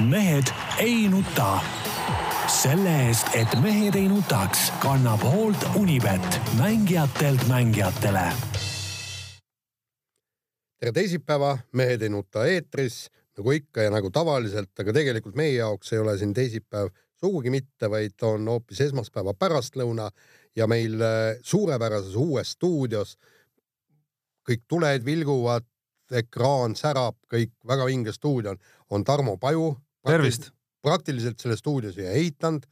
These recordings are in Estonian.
mehed ei nuta. selle eest, et mehed ei nutaks, kannab hoolt Unibet, mängijatelt mängijatele. tere teisipäeva, Mehed ei nuta eetris nagu ikka ja nagu tavaliselt, aga tegelikult meie jaoks ei ole siin teisipäev sugugi mitte, vaid on hoopis esmaspäeva pärastlõuna ja meil äh, suurepärases uues stuudios kõik tuled vilguvad, ekraan särab, kõik väga vinge stuudio on, on Tarmo Paju. Tervist! praktiliselt selle stuudio siia ehitanud.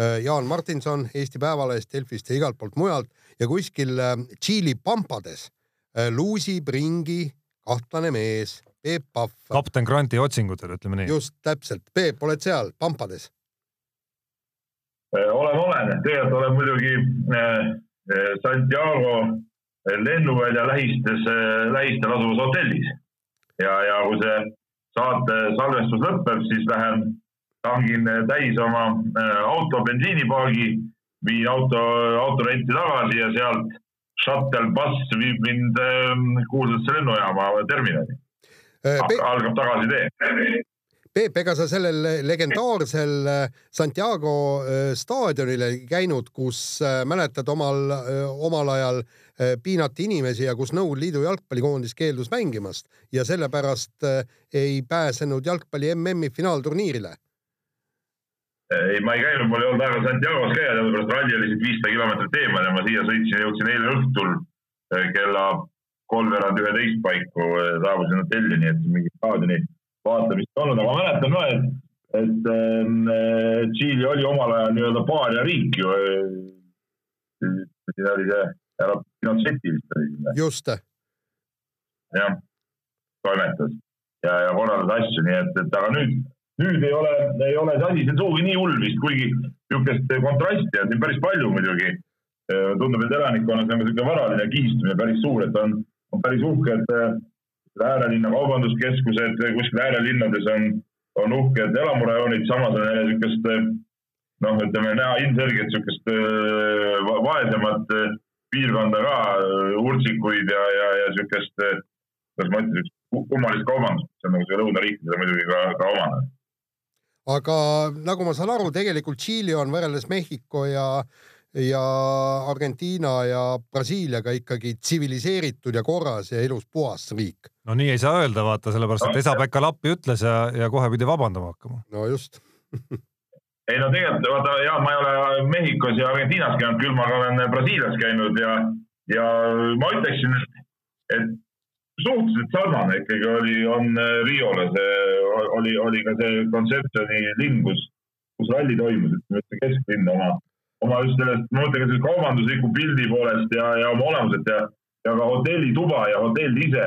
Äh, Jaan Martinson Eesti Päevalehest, Delfist ja igalt poolt mujalt ja kuskil äh, Tšiili pampades luusib ringi kahtlane mees, Peep Pahv. kapten Granti otsingutel, ütleme nii. just täpselt, Peep, oled seal pampades? olen, olen, tegelikult olen muidugi Santiago lennuvälja lähistes, lähistel asuvas hotellis. ja, ja kui see saate salvestus lõpeb, siis lähen tangin täis oma äh, auto bensiinipaagi, viin auto, autorenti tagasi ja sealt shuttle buss viib mind äh, kuulsasse lennujaama terminali. Äh, algab tagasitee Peep, ega sa sellel legendaarsel äh, Santiago staadionil ei käinud, kus mäletad omal, omal ajal piinati inimesi ja kus Nõukogude Liidu jalgpallikoondis keeldus mängimast ja sellepärast ei pääsenud jalgpalli MM-i finaalturniirile? ei, ma ei käinud, mul ei olnud aega Santiago's käia, sellepärast ralli oli siit viissada kilomeetrit eemal ja ma siia sõitsin, jõudsin eile õhtul kella kolmveerand üheteist paiku, saabusin hotelli, nii et mingi staadioni vaatamist olnud, aga ma mäletan ka, et, et äh, Tšiili oli omal ajal nii-öelda paariariik ju. siin oli see härra Pinocheti vist oli just. jah, toimetas ja, ja korraldas asju, nii et, et aga nüüd, nüüd ei ole, ei ole see asi siin sugugi nii hull vist, kuigi niisugust kontrasti on siin päris palju muidugi. tundub, et elanikkonnas on ka niisugune varaline kihistumine päris suur, et on, on päris uhke, et äärelinna kaubanduskeskused, kuskil äärelinnades on, on uhked elamurajoonid, samas on jälle niisugust noh, ütleme näha ilmselgelt niisugust äh, vaesemat äh, piirkonda ka, äh, urtsikuid ja, ja, ja niisugust, kuidas ma ütlen, kummalist kaubandust, mis on nagu see lõunariikidele muidugi ka, ka omane. aga nagu ma saan aru, tegelikult Tšiili on võrreldes Mehhiko ja äh, ja Argentiina ja Brasiiliaga ikkagi tsiviliseeritud ja korras ja elus puhas riik. no nii ei saa öelda, vaata, sellepärast et Esa-Pekka Lappi ütles ja, ja kohe pidi vabandama hakkama. no just ei no tegelikult vaata ja ma ei ole Mehhikos ja Argentiinas käinud, küll ma olen Brasiilias käinud ja, ja ma ütleksin, et, et suhteliselt sarnane ikkagi oli, on Riole see, oli, oli ka see Conceptioni linn, kus, kus ralli toimus, et kesklinn oma oma just sellest, ma mõtlen ka sellest kaubandusliku pildi poolest ja, ja oma olemuselt ja, ja ka hotellituba ja hotell ise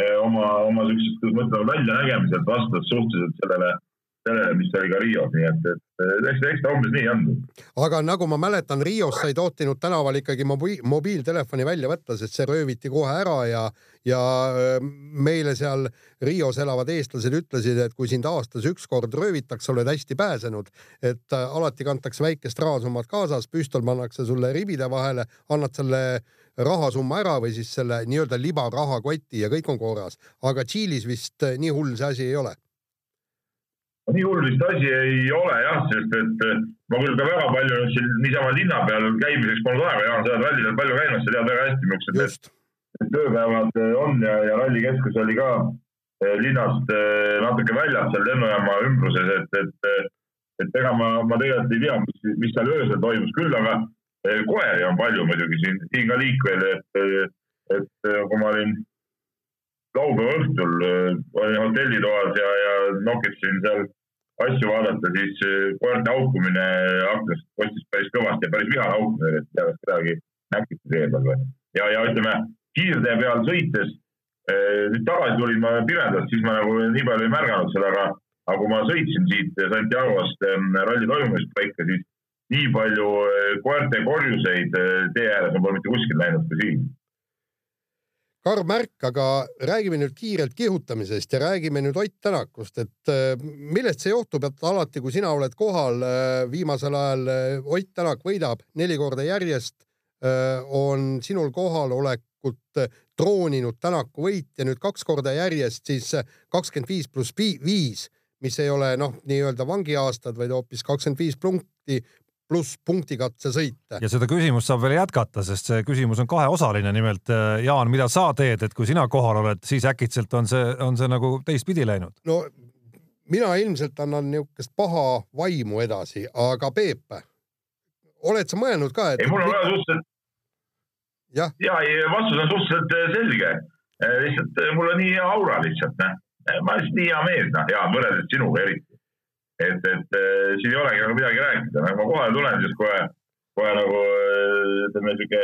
eh, oma, oma siuksest, kuidas ma ütlen, väljanägemiselt vastas suhteliselt sellele sellele, mis oli ka Rios, nii et, et eks, eks ta umbes nii on. aga nagu ma mäletan, Rios sa ei tohtinud tänaval ikkagi mobiil, mobiiltelefoni välja võtta, sest see rööviti kohe ära ja, ja meile seal Rios elavad eestlased ütlesid, et kui sind aastas ükskord röövitakse, oled hästi pääsenud, et äh, alati kantakse väikest rahasummat kaasas, püstol pannakse sulle ribide vahele, annad selle rahasumma ära või siis selle nii-öelda libarahakoti ja kõik on korras. aga Tšiilis vist äh, nii hull see asi ei ole nii hull vist asi ei ole jah, sest et eh, ma küll ka väga palju siin niisama linna peal käimiseks polnud aega, Jaan, sa oled rallidel palju käinud, sa tead väga hästi, millised need tööpäevad eh, on ja, ja rallikeskus oli ka eh, linnast natuke väljas seal lennujaama ümbruses, et, et, et ega ma, ma tegelikult ei tea, mis, mis seal öösel toimus, küll aga koeri on palju muidugi siin, siin ka liikvel, et, et kui ma olin laupäeva õhtul olin hotellitoas ja, ja nokitsin seal asju vaadata, siis koerte haukumine aknast kostis päris kõvasti ja päris vihane haukumine, et teadaks kedagi näkiti tee peal või. ja, ja ütleme kiirtee peal sõites, eh, nüüd tagasi tulin ma pimedas, siis ma nagu nii palju ei märganud seda, aga, aga kui ma sõitsin siit Santiago'st eh, ralli toimumisest paika, siis nii palju eh, koerte korjuseid tee ääres ma pole mitte kuskil näinud kui siin karm märk, aga räägime nüüd kiirelt kihutamisest ja räägime nüüd Ott Tänakust, et äh, millest see johtub, et alati, kui sina oled kohal, äh, viimasel ajal äh, Ott Tänak võidab neli korda järjest, on sinul kohalolekut trooninud Tänaku võit ja nüüd kaks korda järjest siis kakskümmend viis pluss viis mis ei ole noh, nii-öelda vangiaastad, vaid hoopis kakskümmend viis punkti pluss punktikatse sõite. ja seda küsimust saab veel jätkata, sest see küsimus on kaheosaline, nimelt äh, Jaan, mida sa teed, et kui sina kohal oled, siis äkitselt on see, on see nagu teistpidi läinud? no mina ilmselt annan niisugust paha vaimu edasi, aga Peep, oled sa mõelnud ka, et? ei, mul on väga suhteliselt. ja, ja, vastus on suhteliselt äh, selge. Äh, lihtsalt mul on nii hea aura lihtsalt, noh. ma olen lihtsalt nii hea mees, noh, ja võrreldes sinuga eriti et, et äh, siin ei olegi nagu midagi rääkida, nagu ma kohale tulen, siis kohe, kohe nagu äh, ütleme sihuke,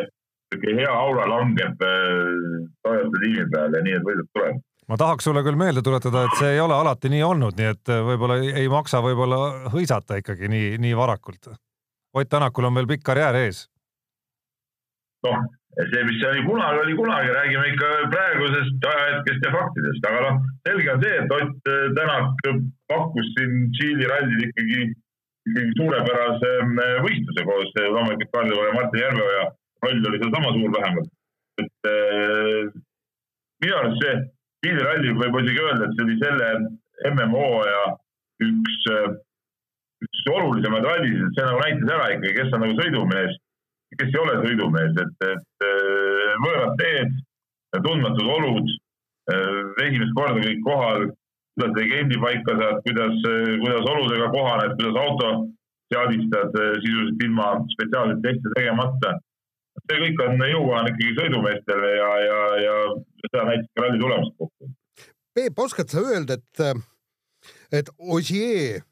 sihuke hea aura langeb äh, Toyota tiimi peale, nii et võidud tulevad ma tahaks sulle küll meelde tuletada, et see ei ole alati nii olnud, nii et võib-olla ei maksa võib-olla hõisata ikkagi nii, nii varakult. Ott Tänakul on veel pikk karjäär ees. noh, see, mis see oli kunagi, oli kunagi, räägime ikka praegusest ajahetkest ja faktidest, aga noh, selge on see, et Ott äh, Tänak pakkus siin Tšiili rallil ikkagi, ikkagi suurepärase äh, võistluse koos äh, loomulikult Karl-Joel ja Martin Järveoja roll oli seal sama suur vähemalt. et äh, minu arust see Tšiili ralli võib isegi öelda, et see oli selle MMO ja üks, üks olulisemaid rallisid, see nagu näitas ära ikkagi, kes on nagu sõidumees kes ei ole sõidumees, et, et äh, võõrad teed, tundmatud olud, äh, esimest korda kõik kohal, kuidas legendi paika saad, kuidas, kuidas oludega kohaned, kuidas auto seadistad äh, sisuliselt ilma spetsiaalseid teste tegemata. see kõik on jõukohane ikkagi sõidumeestele ja, ja, ja seda näitas ka ralli tulemused kokku. Peep, oskad sa öelda, et, et Ogier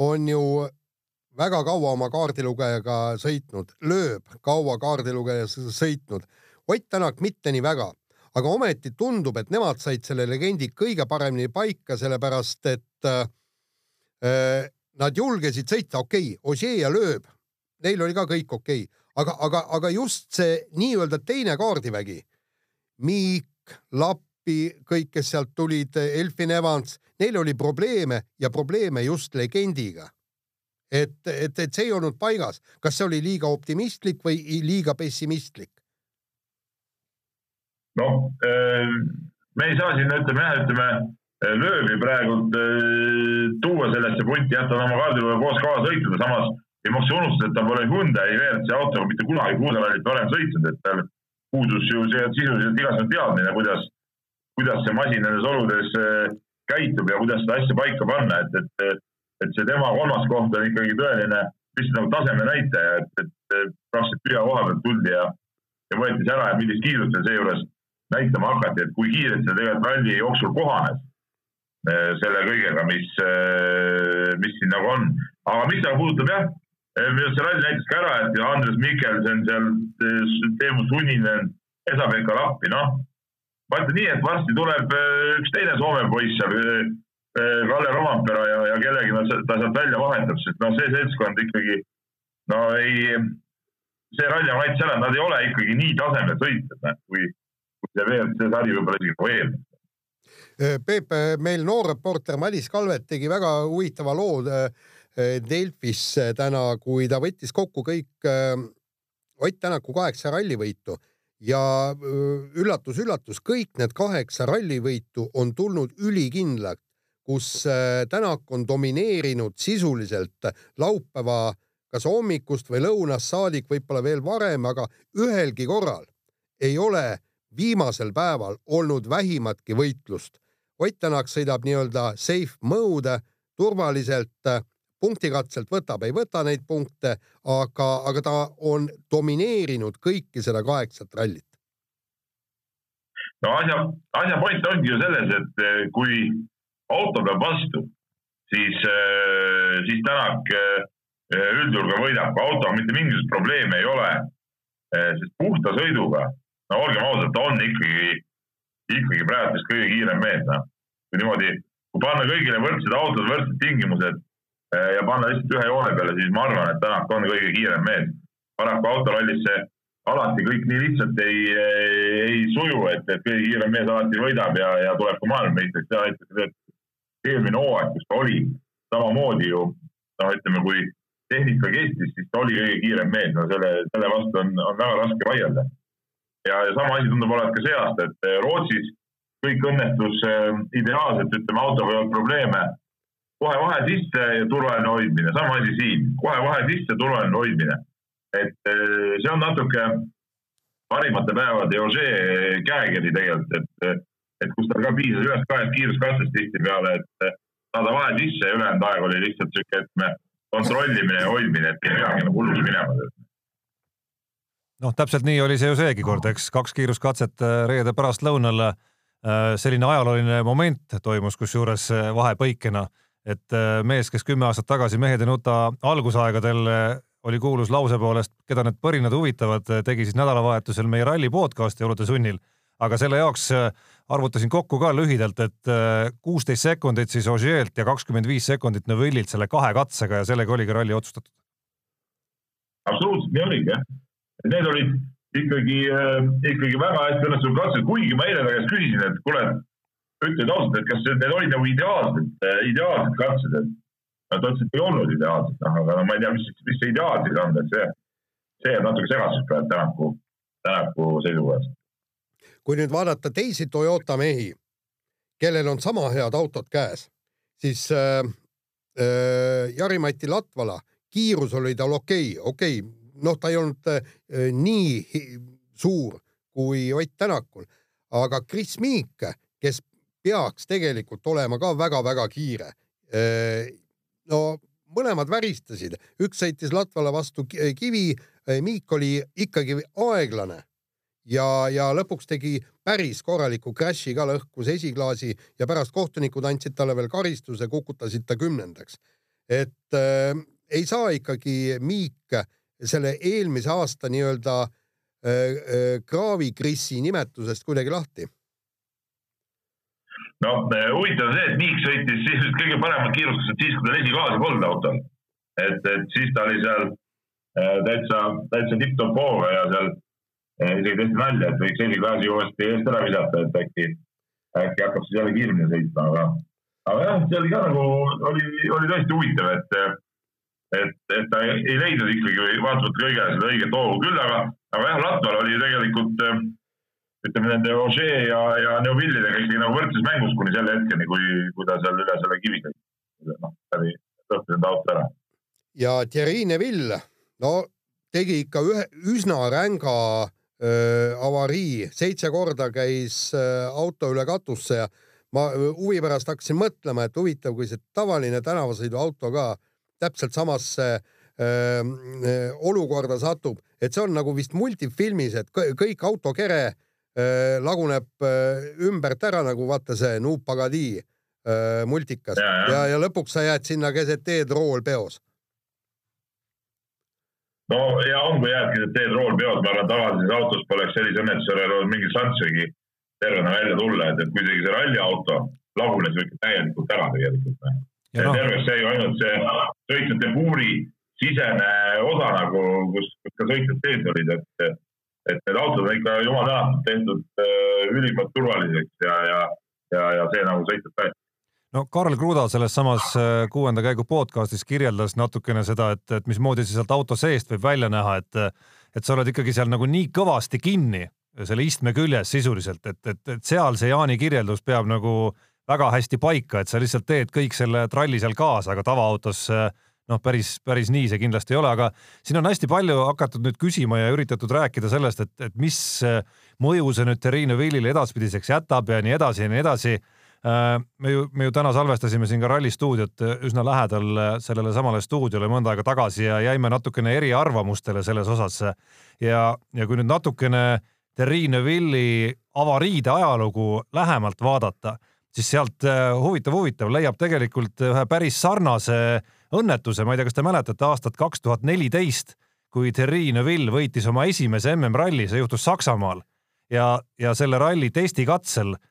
on ju väga kaua oma kaardilugejaga sõitnud, lööb kaua kaardilugejaga sõitnud. Ott Tänak mitte nii väga, aga ometi tundub, et nemad said selle legendi kõige paremini paika, sellepärast et äh, nad julgesid sõita, okei okay,, Ožee ja lööb, neil oli ka kõik okei okay., aga, aga, aga just see nii-öelda teine kaardivägi, Miik, Lappi, kõik, kes sealt tulid, Elfin Evans, neil oli probleeme ja probleeme just legendiga et, et, et see ei olnud paigas. kas see oli liiga optimistlik või liiga pessimistlik? noh, äh, me ei saa siin ütleme jah, ütleme äh, löövi praegult äh, tuua sellesse punti, jah, ta on oma kaardiga koos kaasa sõitnud, samas ei maksa unustada, et ta pole Hyundai WRC autoga mitte kunagi puuderallit varem sõitnud, et tal puudus ju see sisuliselt igasugune teadmine, kuidas, kuidas see masin nendes oludes käitub ja kuidas seda asja paika panna, et, et et see tema kolmas koht on ikkagi tõeline lihtsalt nagu taseme näitaja, et, et praktiliselt püha koha pealt tuldi ja, ja võeti see ära ja millist kiirust seal seejuures näitama hakati, et kui kiirelt see tegelikult ralli jooksul kohanes eh, selle kõigega, mis, eh, mis siin nagu on. aga mis nagu puudutab jah, eh, minu arust see ralli näitas ka ära, et Andres Mikkelsen seal, Teemu Sunninen, Esa-Pekka Lappi, noh. ma ütlen nii, et varsti tuleb üks teine Soome poiss seal Kalle Rompera ja, ja kellegi ta sealt välja vahetab, sest noh, see seltskond ikkagi no ei, see on vaid selle, nad ei ole ikkagi nii tasemel sõitjad, kui, kui see WRC sari võib-olla isegi nagu eeldas. Eh, Peep, eh, meil noor reporter Madis Kalvet tegi väga huvitava loo Delfis täna, kui ta võttis kokku kõik Ott Tänaku kaheksa rallivõitu ja üllatus-üllatus, kõik need kaheksa rallivõitu on tulnud ülikindlalt kus äh, Tänak on domineerinud sisuliselt laupäeva kas hommikust või lõunast saadik, võib-olla veel varem, aga ühelgi korral ei ole viimasel päeval olnud vähimatki võitlust. Ott Tänak sõidab nii-öelda safe mode, turvaliselt, punktikatselt võtab, ei võta neid punkte, aga, aga ta on domineerinud kõiki seda kaheksat rallit. no asja, asja point ongi ju selles, et eh, kui auto peab vastu, siis, äh, siis Tänak äh, üldjuhul võidab, kui autoga mitte mingisugust probleemi ei ole. Äh, sest puhta sõiduga, no olgem ausad, ta on ikkagi, ikkagi praegu vist kõige kiirem mees, noh. kui niimoodi, kui panna kõigile võrdsed autod, võrdsed tingimused ja panna lihtsalt ühe joone peale, siis ma arvan, et Tänak on kõige kiirem mees. paraku autorallis see alati kõik nii lihtsalt ei, ei suju, et, et kõige kiirem mees alati võidab ja, ja tuleb ka maailmameistriks, seda näitas eelmine hooaeg, kus ta oli, samamoodi ju noh, ütleme, kui tehnika kestis, siis ta oli kõige kiirem mees, no selle, selle vastu on, on väga raske vaielda. ja, ja sama asi tundub olevat ka see aasta, et eh, Rootsis kõik õnnestus äh, ideaalselt, ütleme, autoga ei olnud probleeme kohe vahe sisse ja turvaline hoidmine, sama asi siin, kohe vahe sisse, turvaline hoidmine. et eh, see on natuke parimate päevade Ožee käekiri tegelikult, et, et kus tal ka piisas ühest kahest kiiruskatsest tihtipeale, et saada vahe sisse ja ülejäänud aeg oli lihtsalt sihuke, et me kontrollimine ja hoidmine, et ei peagi nagu hulluks minema. noh, täpselt nii oli see ju seegi kord, eks kaks kiiruskatset äh, reede pärastlõunal. Äh, selline ajalooline moment toimus kusjuures vahepõikena, et mees, kes kümme aastat tagasi Mehed ei nuta algusaegadel oli kuulus lause poolest, keda need põrinad huvitavad, tegi siis nädalavahetusel meie ralli podcast'i jõulude sunnil. Aga selle jaoks arvutasin kokku ka lühidalt, et kuusteist sekundit siis Ožeelt ja kakskümmend viis sekundit Neville'ilt selle kahe katsega ja sellega oligi ralli otsustatud. absoluutselt nii oligi jah need olid ikkagi, äh, ikkagi väga hästi õnnestunud katsed, kuigi ma eile ta käest küsisin, et kuule, ütle ausalt, et kas need olid nagu ideaalsed, äh, ideaalsed katsed, et ta ütles, et ei olnud ideaalsed, noh, aga no ma ei tea, mis, mis see ideaal siis on, et see, see jääb natuke segaseks praegu Tänaku, Tänaku seisukohast. Kui nüüd vaadata teisi Toyota mehi, kellel on sama head autod käes, siis äh, äh, Jari-Mati Latvala kiirus oli tal okei okay,, okei okay,, noh, ta ei olnud äh, nii suur kui Ott Tänakul, aga Kris Miik, kes peaks tegelikult olema ka väga-väga kiire. Äh, no mõlemad väristasid, üks sõitis Latvale vastu kivi, Miik oli ikkagi aeglane ja, ja lõpuks tegi päris korraliku crash'i ka, lõhkus esiklaasi ja pärast kohtunikud andsid talle veel karistuse, kukutasid ta kümnendaks. et äh, ei saa ikkagi Miik selle eelmise aasta nii-öelda äh, äh, kraavikrissi nimetusest kuidagi lahti? no huvitav on see, et Miik sõitis siis kõige paremat kiirustust siis, kui tal esiklaasi polnud autol. et, et siis ta oli seal täitsa, täitsa tipp-topp hooga ja seal isegi tehti nalja, et võiks esiklaasi uuesti eest ära visata, et äkki, äkki hakkab siis jälle kiiremini sõitma, aga, aga jah, see oli ka nagu, oli, oli tõesti huvitav, et et, et ta ei, ei leidnud ikkagi vaatamata kõigele seda õiget hoogu küll, aga, aga jah, Latval oli tegelikult äh, ütleme nende Ožee ja, ja Neuvillidega ikkagi nagu võrdses mängus kuni selle hetkeni, kui, kui ta seal üle selle kivi sõi. noh, läbi lõhkus enda auto ära. ja Thierry Neuville, no tegi ikka ühe üsna ränga äh, avarii, seitse korda käis äh, auto üle katusse ja ma huvi pärast hakkasin mõtlema, et huvitav, kui see tavaline tänavasõiduauto ka äh, täpselt samasse öö, olukorda satub, et see on nagu vist multifilmis, et kõik autokere öö, laguneb öö, ümbert ära nagu vaata see Noob Pagadi multikas ja, ja. ja, ja lõpuks sa jääd sinna keset teed rool peos. No ja on, kui jäädki teed rool peos, ma arvan, tavalises autos poleks sellise õnnetusele olnud mingit šanssigi tervena välja tulla, et, et kui isegi see ralliauto lagunes ikka täielikult ära tegelikult ja no. terve see ju ainult see sõitjate puuri sisene osa nagu, kus, ka sõitjad sees olid, et, et need autod on ikka jumal tänatud tehtud äh, ülimalt turvaliseks ja, ja, ja, ja see nagu sõitjad ka no Karl Kruda selles samas äh, kuuenda käigu podcastis kirjeldas natukene seda, et, et mismoodi see sealt auto seest võib välja näha, et, et sa oled ikkagi seal nagu nii kõvasti kinni selle istme küljes sisuliselt, et, et, et seal see Jaani kirjeldus peab nagu äh, väga hästi paika, et sa lihtsalt teed kõik selle tralli seal kaasa, aga tavaautos noh, päris, päris nii see kindlasti ei ole, aga siin on hästi palju hakatud nüüd küsima ja üritatud rääkida sellest, et, et mis mõju see nüüd Terrine Villile edaspidiseks jätab ja nii edasi ja nii edasi. Me ju, me ju täna salvestasime siin ka Ralli stuudiot üsna lähedal sellele samale stuudiole mõnda aega tagasi ja jäime natukene eriarvamustele selles osas. ja, ja kui nüüd natukene Terrine Villi avariide ajalugu lähemalt vaadata siis sealt äh, huvitav, huvitav leiab tegelikult ühe päris sarnase õnnetuse, ma ei tea, kas te mäletate aastat kaks tuhat neliteist, kui Thierry Neuville võitis oma esimese MM-ralli, see juhtus Saksamaal ja, ja selle ralli testikatsel äh,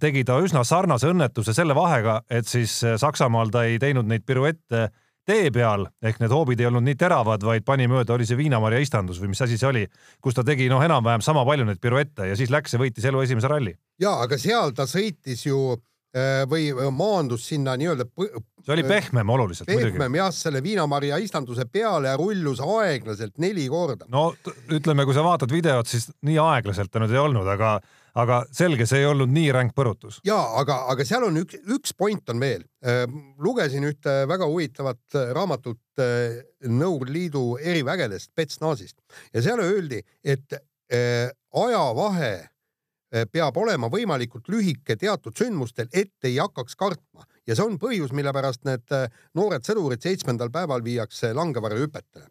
tegi ta üsna sarnase õnnetuse selle vahega, et siis äh, Saksamaal ta ei teinud neid piruette tee peal ehk need hoobid ei olnud nii teravad, vaid pani mööda, oli see viinamarja istandus või mis asi see oli, kus ta tegi noh, enam-vähem sama palju neid piruette ja siis läks ja võitis elu esimese ralli. ja aga seal ta sõitis ju äh, või maandus sinna nii-öelda. see oli pehmem oluliselt pehmem, muidugi. pehmem jah, selle viinamarja istanduse peale ja rullus aeglaselt neli korda. no ütleme, kui sa vaatad videot, siis nii aeglaselt ta nüüd ei olnud, aga aga selge, see ei olnud nii ränk põrutus. ja aga, aga seal on üks, üks point on veel. Äh, lugesin ühte väga huvitavat raamatut äh, Nõukogude Liidu erivägedest, Spetsnazist ja seal öeldi, et äh, ajavahe peab olema võimalikult lühike teatud sündmustel, et ei hakkaks kartma ja see on põhjus, mille pärast need noored sõdurid seitsmendal päeval viiakse Langevarre hüpetele.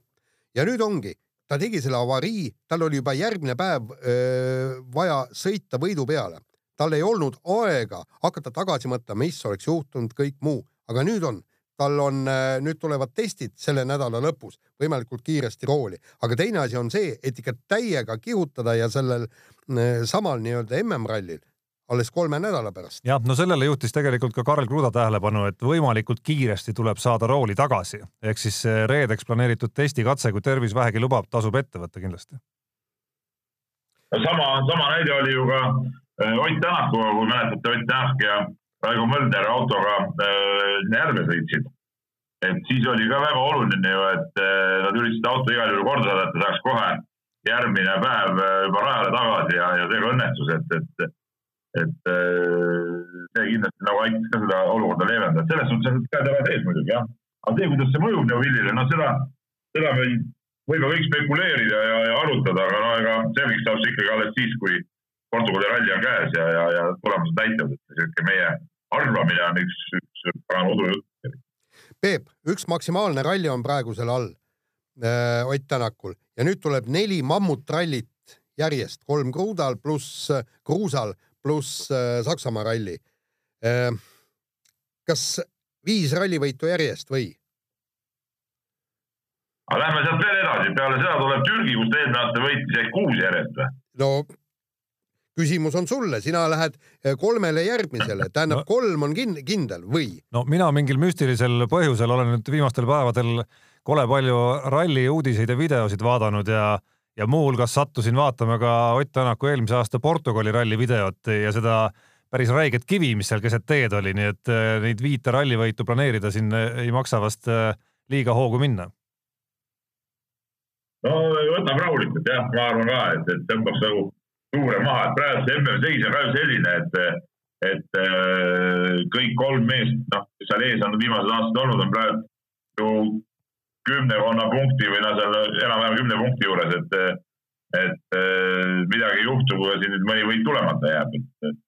ja nüüd ongi ta tegi selle avarii, tal oli juba järgmine päev öö, vaja sõita võidu peale. tal ei olnud aega hakata tagasi mõtlema, mis oleks juhtunud, kõik muu, aga nüüd on, tal on, nüüd tulevad testid selle nädala lõpus võimalikult kiiresti rooli, aga teine asi on see, et ikka täiega kihutada ja sellel samal nii-öelda MM-rallil alles kolme nädala pärast. jah, no sellele juhtis tegelikult ka Karl Kruda tähelepanu, et võimalikult kiiresti tuleb saada rooli tagasi, ehk siis reedeks planeeritud testikatse, kui tervis vähegi lubab, tasub ette võtta kindlasti. no sama, sama näide oli ju ka äh, Ott Tänakuga, kui mäletate, Ott Tänak ja Raigo Mölder autoga äh, järve sõitsid. et siis oli ka väga oluline ju, et äh, nad üritasid auto igal juhul korda saada, et ta saaks kohe järgmine päev juba rajale tagasi ja, ja see ka õnnestus, et, et et äh, see kindlasti nagu aitas ka seda olukorda leevendada, et selles suhtes on käed ära sees muidugi jah. aga see, kuidas see mõjub Neuvillile, no seda, seda me võime kõik spekuleerida ja, ja arutada, aga no ega selgeks saab see ikkagi alles siis, kui Portugali ralli on käes ja, ja, ja tulemused näitavad, et sihuke meie arvamine on üks, üks pagan udujutt. Peep, üks maksimaalne ralli on praegusel all äh, Ott Tänakul ja nüüd tuleb neli mammutrallit järjest, kolm Kruudal pluss Kruusal pluss äh, Saksamaa ralli. Äh, kas viis rallivõitu järjest või? aga lähme sealt veel edasi, peale seda tuleb Türgi, kus ta eelmine aasta võitis ehk kuus järjest või? no küsimus on sulle, sina lähed äh, kolmele järgmisele, tähendab no, kolm on kin kindel või? no mina mingil müstilisel põhjusel olen nüüd viimastel päevadel kole palju ralli uudiseid ja videosid vaadanud ja ja muuhulgas sattusin vaatama ka Ott Tänaku eelmise aasta Portugali ralli videot ja seda päris räiget kivi, mis seal keset teed oli, nii et äh, neid viite rallivõitu planeerida siin äh, ei maksa vast äh, liiga hoogu minna. no võtab rahulikult jah, ma arvan ka, et, et tõmbaks nagu suure maha, et praegu see MM-seis on ka ju selline, et, et kõik kolm meest, noh, kes seal ees on viimased aastad olnud, on praegu ju kümnekonna punkti või noh, seal enam-vähem kümne punkti juures, et, et midagi ei juhtu, kui siin nüüd mõni võit tulemata jääb, et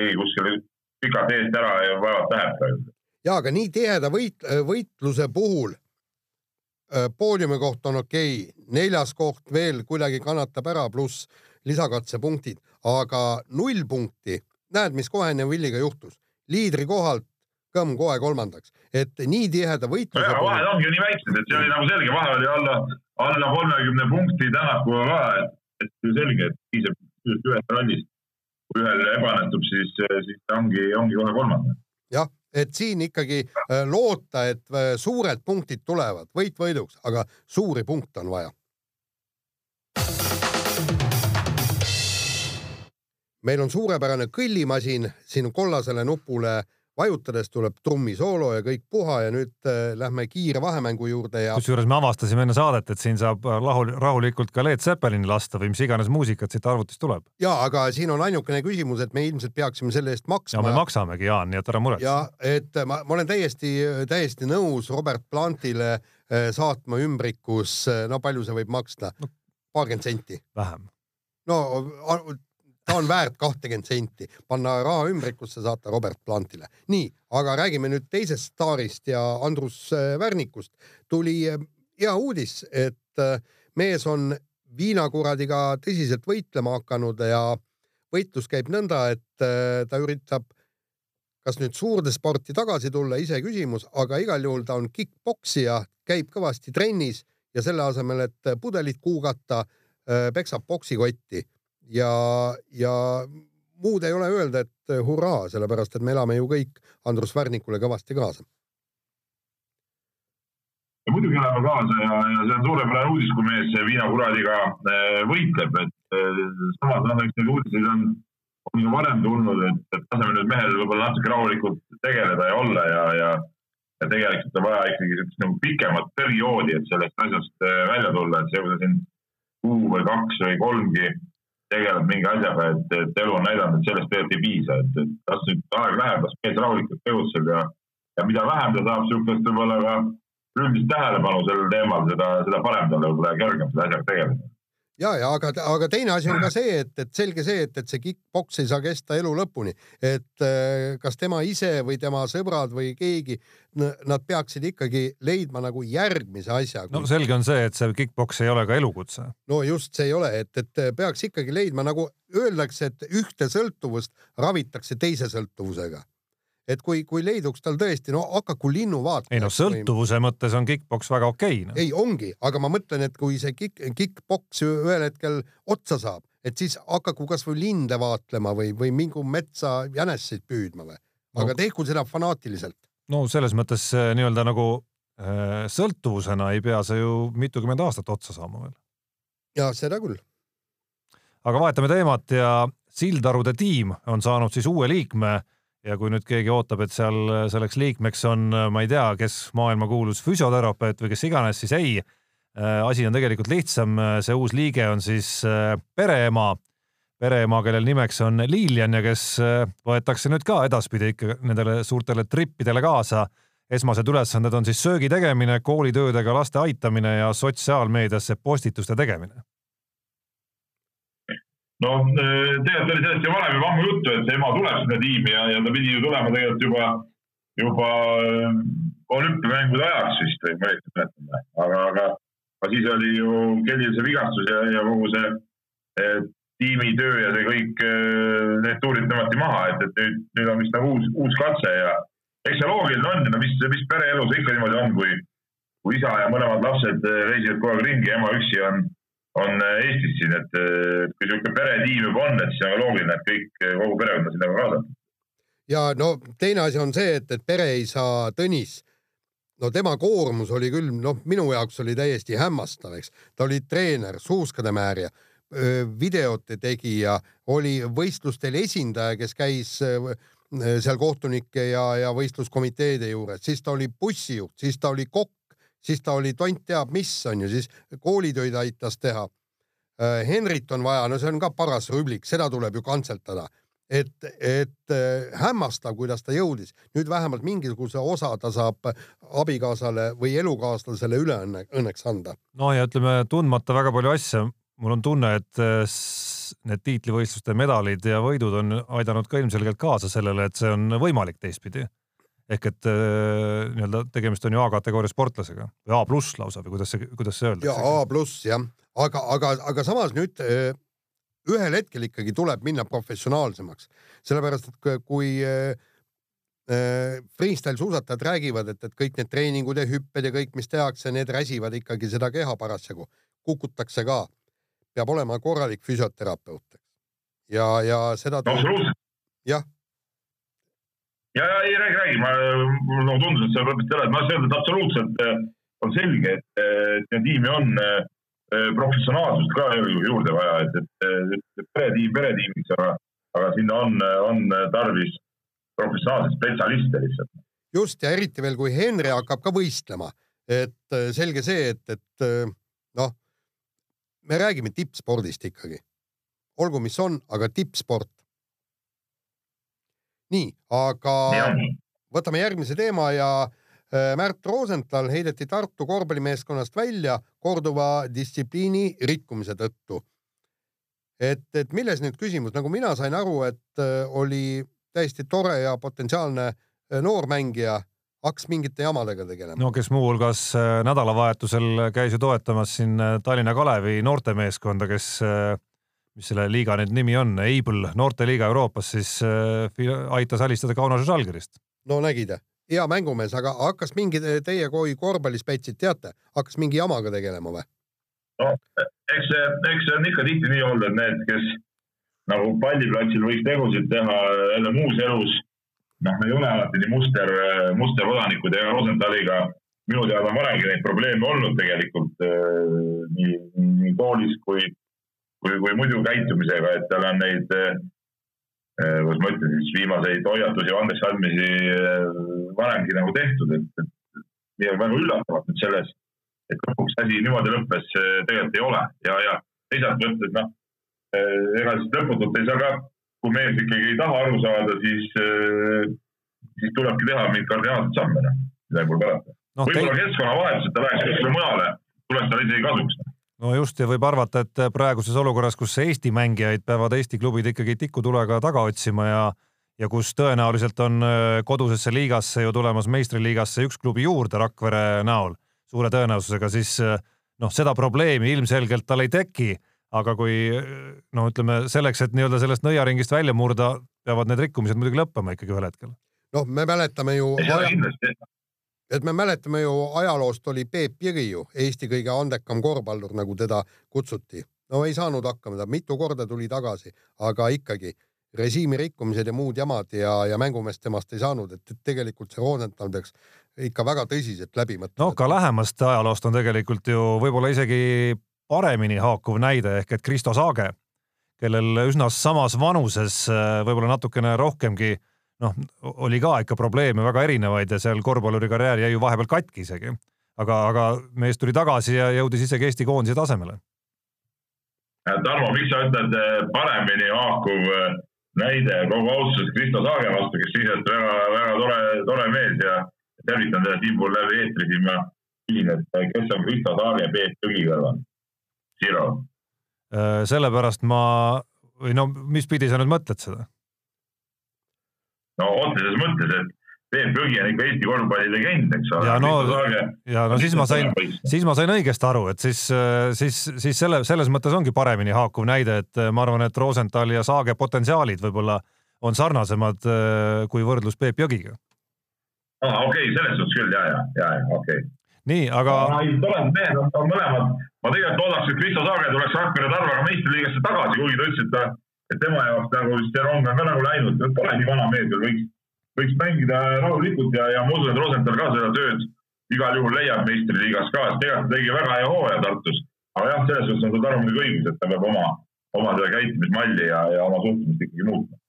keegi kuskil pikalt eest ära ja vaevalt läheb ka. ja, aga nii tiheda võit, võitluse puhul poodiumi koht on okei okay., neljas koht veel kuidagi kannatab ära, pluss lisakatsepunktid, aga null punkti, näed, mis kohe Neuvilliga juhtus, liidri kohalt Kõmm kohe kolmandaks, et nii tiheda võitluse vahed ongi nii väiksed, et see oli nagu selge, vahe oli alla, alla kolmekümne punkti Tänakuga ka, et, et selge, et piisab ühest rallist. kui ühel ebaõnnestub, siis, siis ongi, ongi kohe kolmas. jah, et siin ikkagi äh, loota, et äh, suured punktid tulevad, võit võiduks, aga suuri punkte on vaja. meil on suurepärane kõllimasin siin kollasele nupule vajutades tuleb trummisoolo ja kõik puha ja nüüd äh, lähme kiire vahemängu juurde ja. kusjuures me avastasime enne saadet, et siin saab rahul, rahulikult ka Led Zeppelini lasta või mis iganes muusikat siit arvutist tuleb. ja aga siin on ainukene küsimus, et me ilmselt peaksime selle eest maksma. ja me maksamegi, Jaan, nii et ära muretse. ja et ma, ma olen täiesti, täiesti nõus Robert Plantile äh, saatma ümbrikus, äh, no palju see võib maksta no,? paarkümmend senti. vähem no ta on väärt kahtekümmend senti, panna raha ümbrikusse, saata Robert Plantile. nii, aga räägime nüüd teisest staarist ja Andrus äh, Värnikust. tuli äh, hea uudis, et äh, mees on viinakuradiga tõsiselt võitlema hakanud ja võitlus käib nõnda, et ta üritab kas nüüd suurde sporti tagasi tulla, iseküsimus, aga igal juhul ta on kick-poksija, käib kõvasti trennis ja selle asemel, et pudelit kuugata, peksab poksikotti ja, ja muud ei ole öelda, et hurraa, sellepärast et me elame ju kõik Andrus Värnikule kõvasti kaasa. muidugi elame kaasa ja, ja see on suurepärane uudis, kui mees viinakuradiga eh, võitleb, et eh, samas noh, eks neid uudiseid on, on ju varem tulnud, et, laseme nüüd mehel võib-olla natuke rahulikult tegeleda ja olla ja, ja ja tegelikult on vaja ikkagi sellist nagu pikemat perioodi, et sellest asjast välja tulla, et see, kui sa siin kuu või kaks või kolmgi tegeled mingi asjaga, et, et elu on näidanud, et sellest tegelikult ei piisa, et, et las nüüd aeg läheb, las mees rahulikult tegutseb ja, ja mida vähem ta saab sihukest võib-olla ka üldist tähelepanu sellel teemal, seda, seda parem talle võib-olla kergem selle asjaga tegeleda ja, ja aga, aga teine asi on ka see, et, et selge see, et, et see kick-poks ei saa kesta elu lõpuni, et äh, kas tema ise või tema sõbrad või keegi, nad peaksid ikkagi leidma nagu järgmise asja. no selge on see, et see kick-poks ei ole ka elukutse. no just see ei ole, et, et peaks ikkagi leidma nagu öeldakse, et ühte sõltuvust ravitakse teise sõltuvusega et kui, kui leiduks tal tõesti, no hakaku linnuvaataja. ei no sõltuvuse või... mõttes on kick-poks väga okei okay, no.. ei, ongi, aga ma mõtlen, et kui see kick, kick-poks ühel hetkel otsa saab, et siis hakaku kasvõi linde vaatlema või, või mingu metsa jäneseid püüdma või, aga no. tehku seda fanaatiliselt. no selles mõttes nii-öelda nagu äh, sõltuvusena ei pea see ju mitukümmend aastat otsa saama veel. ja seda küll. aga vahetame teemat ja Sildarude tiim on saanud siis uue liikme ja kui nüüd keegi ootab, et seal selleks liikmeks on, ma ei tea, kes maailmakuulus füsioterapeut või kes iganes, siis ei. asi on tegelikult lihtsam, see uus liige on siis äh, pereema, pereema, kellel nimeks on Lilian ja kes äh, võetakse nüüd ka edaspidi ikka nendele suurtele trippidele kaasa. esmased ülesanded on siis söögi tegemine, koolitöödega laste aitamine ja sotsiaalmeediasse postituste tegemine no äh, tegelikult oli sellest ju varem juba ammu juttu, et see ema tuleb sinna tiimi ja, ja ta pidi ju tulema tegelikult juba, juba äh, olümpiamängude ajaks vist või ma õieti mäletan, aga, aga, aga siis oli ju Kellil see vigastus ja, ja kogu see eh, tiimi töö ja see kõik, need tuurid tõmmati maha, et, et nüüd, nüüd on vist nagu uus, uus katse ja eks see loogiline on, no mis, mis pereelus ikka niimoodi on, kui, kui isa ja mõlemad lapsed reisivad kogu aeg ringi, ema üksi on on äh, Eestis siin, et kui niisugune peretiim juba on, et siis on loogiline, et kõik, äh, kogu perekond on sinna ka kaasatud. ja no teine asi on see, et, et pere ei saa Tõnis, no tema koormus oli küll, noh, minu jaoks oli täiesti hämmastav, eks. ta oli treener, suuskademäärija, videote tegija, oli võistlustel esindaja, kes käis seal kohtunike ja, ja võistluskomiteede juures, siis ta oli bussijuht, siis ta oli kokk, siis ta oli tont teab mis on ju, siis koolitöid aitas teha. Äh, Henrit on vaja, no see on ka paras rüblik, seda tuleb ju kantseldada et, et äh, hämmastav, kuidas ta jõudis. nüüd vähemalt mingisuguse osa ta saab abikaasale või elukaaslasele üle õnne, õnneks anda. no ja ütleme, tundmata väga palju asju, mul on tunne, et äh, need tiitlivõistluste medalid ja võidud on aidanud ka ilmselgelt kaasa sellele, et see on võimalik teistpidi ehk et äh, nii-öelda tegemist on ju A-kategooria sportlasega või A pluss lausa või kuidas see, kuidas see öeldakse? ja A pluss jah, aga, aga, aga samas nüüd äh, ühel hetkel ikkagi tuleb minna professionaalsemaks, sellepärast et kui äh, freestyle suusatajad räägivad, et, et kõik need treeningud ja hüpped ja kõik, mis tehakse, need räsivad ikkagi seda keha parasjagu, kukutakse ka. peab olema korralik füsioterapeut. ja, ja seda. absoluutselt. jah ja, ja ei räägi, räägi, ma, mulle nagu tundus, et sa lõpetasid ära, et ma tahan öelda, et absoluutselt äh, on selge, et, et tiimi on äh, professionaalsust ka juurde vaja, et, et, et peretiim peretiimiks, aga, aga sinna on, on tarvis professionaalseid spetsialiste lihtsalt. just ja eriti veel, kui Henri hakkab ka võistlema, et selge see, et, et noh, me räägime tippspordist ikkagi. olgu, mis on, aga tippsport nii, aga ja. võtame järgmise teema ja äh, Märt Rosenthal heideti Tartu korvpallimeeskonnast välja korduva distsipliini rikkumise tõttu. et, et milles nüüd küsimus, nagu mina sain aru, et äh, oli täiesti tore ja potentsiaalne äh, noormängija, hakkas mingite jamadega tegelema. no kes muuhulgas nädalavahetusel käis ju toetamas siin Tallinna Kalevi noortemeeskonda, kes mis selle liiga nüüd nimi on, Able noorteliiga Euroopas, siis äh, aitas alistada Kauno Žalgirist. no nägid, hea mängumees, aga hakkas mingi, teie kui korvpallispetsid teate, hakkas mingi jamaga tegelema või? no eks see, eks see on ikka tihti nii olnud, et need, kes nagu palliplatsil võiks tegusid teha jälle muus elus, noh, ei ole alati nii muster, musterkodanikud ja Rosenthaliga minu teada on varemgi neid probleeme olnud tegelikult äh, nii, nii koolis kui kui, kui muidu käitumisega, et tal on neid, eh, kuidas ma ütlen siis, viimaseid hoiatusi ja andeksandmisi eh, varemgi nagu tehtud, et, et midagi väga üllatavat nüüd selles, et lõpuks asi niimoodi lõppes, tegelikult ei ole ja, ja teisalt mõttes, noh, ega siis lõputult ei saa ka, kui mees ikkagi ei taha aru saada, siis, siis tulebki teha mingeid kardinaalseid samme, noh, midagi pole parata no,. võib-olla teil... keskkonnavahetus, et ta läheks kuskile mujale, tuleks talle isegi kasuks no just ja võib arvata, et praeguses olukorras, kus Eesti mängijaid peavad Eesti klubid ikkagi tikutulega taga otsima ja ja kus tõenäoliselt on äh, kodusesse liigasse ju tulemas meistriliigasse üks klubi juurde Rakvere näol suure tõenäosusega, siis äh, noh, seda probleemi ilmselgelt tal ei teki, aga kui äh, no ütleme selleks, et nii-öelda sellest nõiaringist välja murda, peavad need rikkumised muidugi lõppema ikkagi ühel hetkel. noh, me mäletame ju et me mäletame ju ajaloost oli Peep Jõgi ju Eesti kõige andekam korvpallur, nagu teda kutsuti. no ei saanud hakkama, ta mitu korda tuli tagasi, aga ikkagi režiimi rikkumised ja muud jamad ja, ja mängumeest temast ei saanud, et, tegelikult see Rosenthal peaks ikka väga tõsiselt läbi mõtlema. no ka lähemast ajaloost on tegelikult ju võib-olla isegi paremini haakuv näide ehk et Kristo Saage, kellel üsna samas vanuses võib-olla natukene rohkemgi noh, oli ka ikka probleeme väga erinevaid ja seal korvpalluri karjäär jäi ju vahepeal katki isegi. aga, aga mees tuli tagasi ja jõudis isegi Eesti koondise tasemele. Tarmo, miks sa ütled eh, paremini haakuv eh, näide kogu austuses Kristo Saage vastu, kes iseenesest väga-väga tore, tore mees ja tervitan teda siinpool läbi eetri siin ma küsin, et kes on Kristo Saage Peep Tügi kõrval? Siro. Äh, sellepärast ma, või no mis pidi sa nüüd mõtled seda? No otseses mõttes, et Peep Jõgi on ikka Eesti korvpalli legend, eks ole. ja no, ja no siis ma sain, siis ma sain õigesti aru, et siis, siis, siis selle, selles mõttes ongi paremini haakuv näide, et ma arvan, et Rosenthal ja Saage potentsiaalid võib-olla on sarnasemad kui võrdlus Peep Jõgiga. aa, okei okay,, selles suhtes küll ja, ja, ja, ja okei okay. nii, aga. toredad mehed on mõlemad. ma tegelikult oodaks, et Kristo Saage tuleks Rakvere Tarvaga meistriliigasse tagasi, kuigi ta ütles, et ta et tema jaoks nagu see rong on ka nagu läinud, pole nii vana mees veel, võiks, võiks mängida rahulikult ja, ja ma usun, et Rosenthal ka seda tööd igal juhul leiab meistriliigas ka, sest tegelikult ta tegi väga hea hooaja Tartus. aga jah, selles suhtes on sul Taru muidugi õigus, et ta peab oma, oma seda käitumismalli ja, ja oma suhtumist ikkagi muutma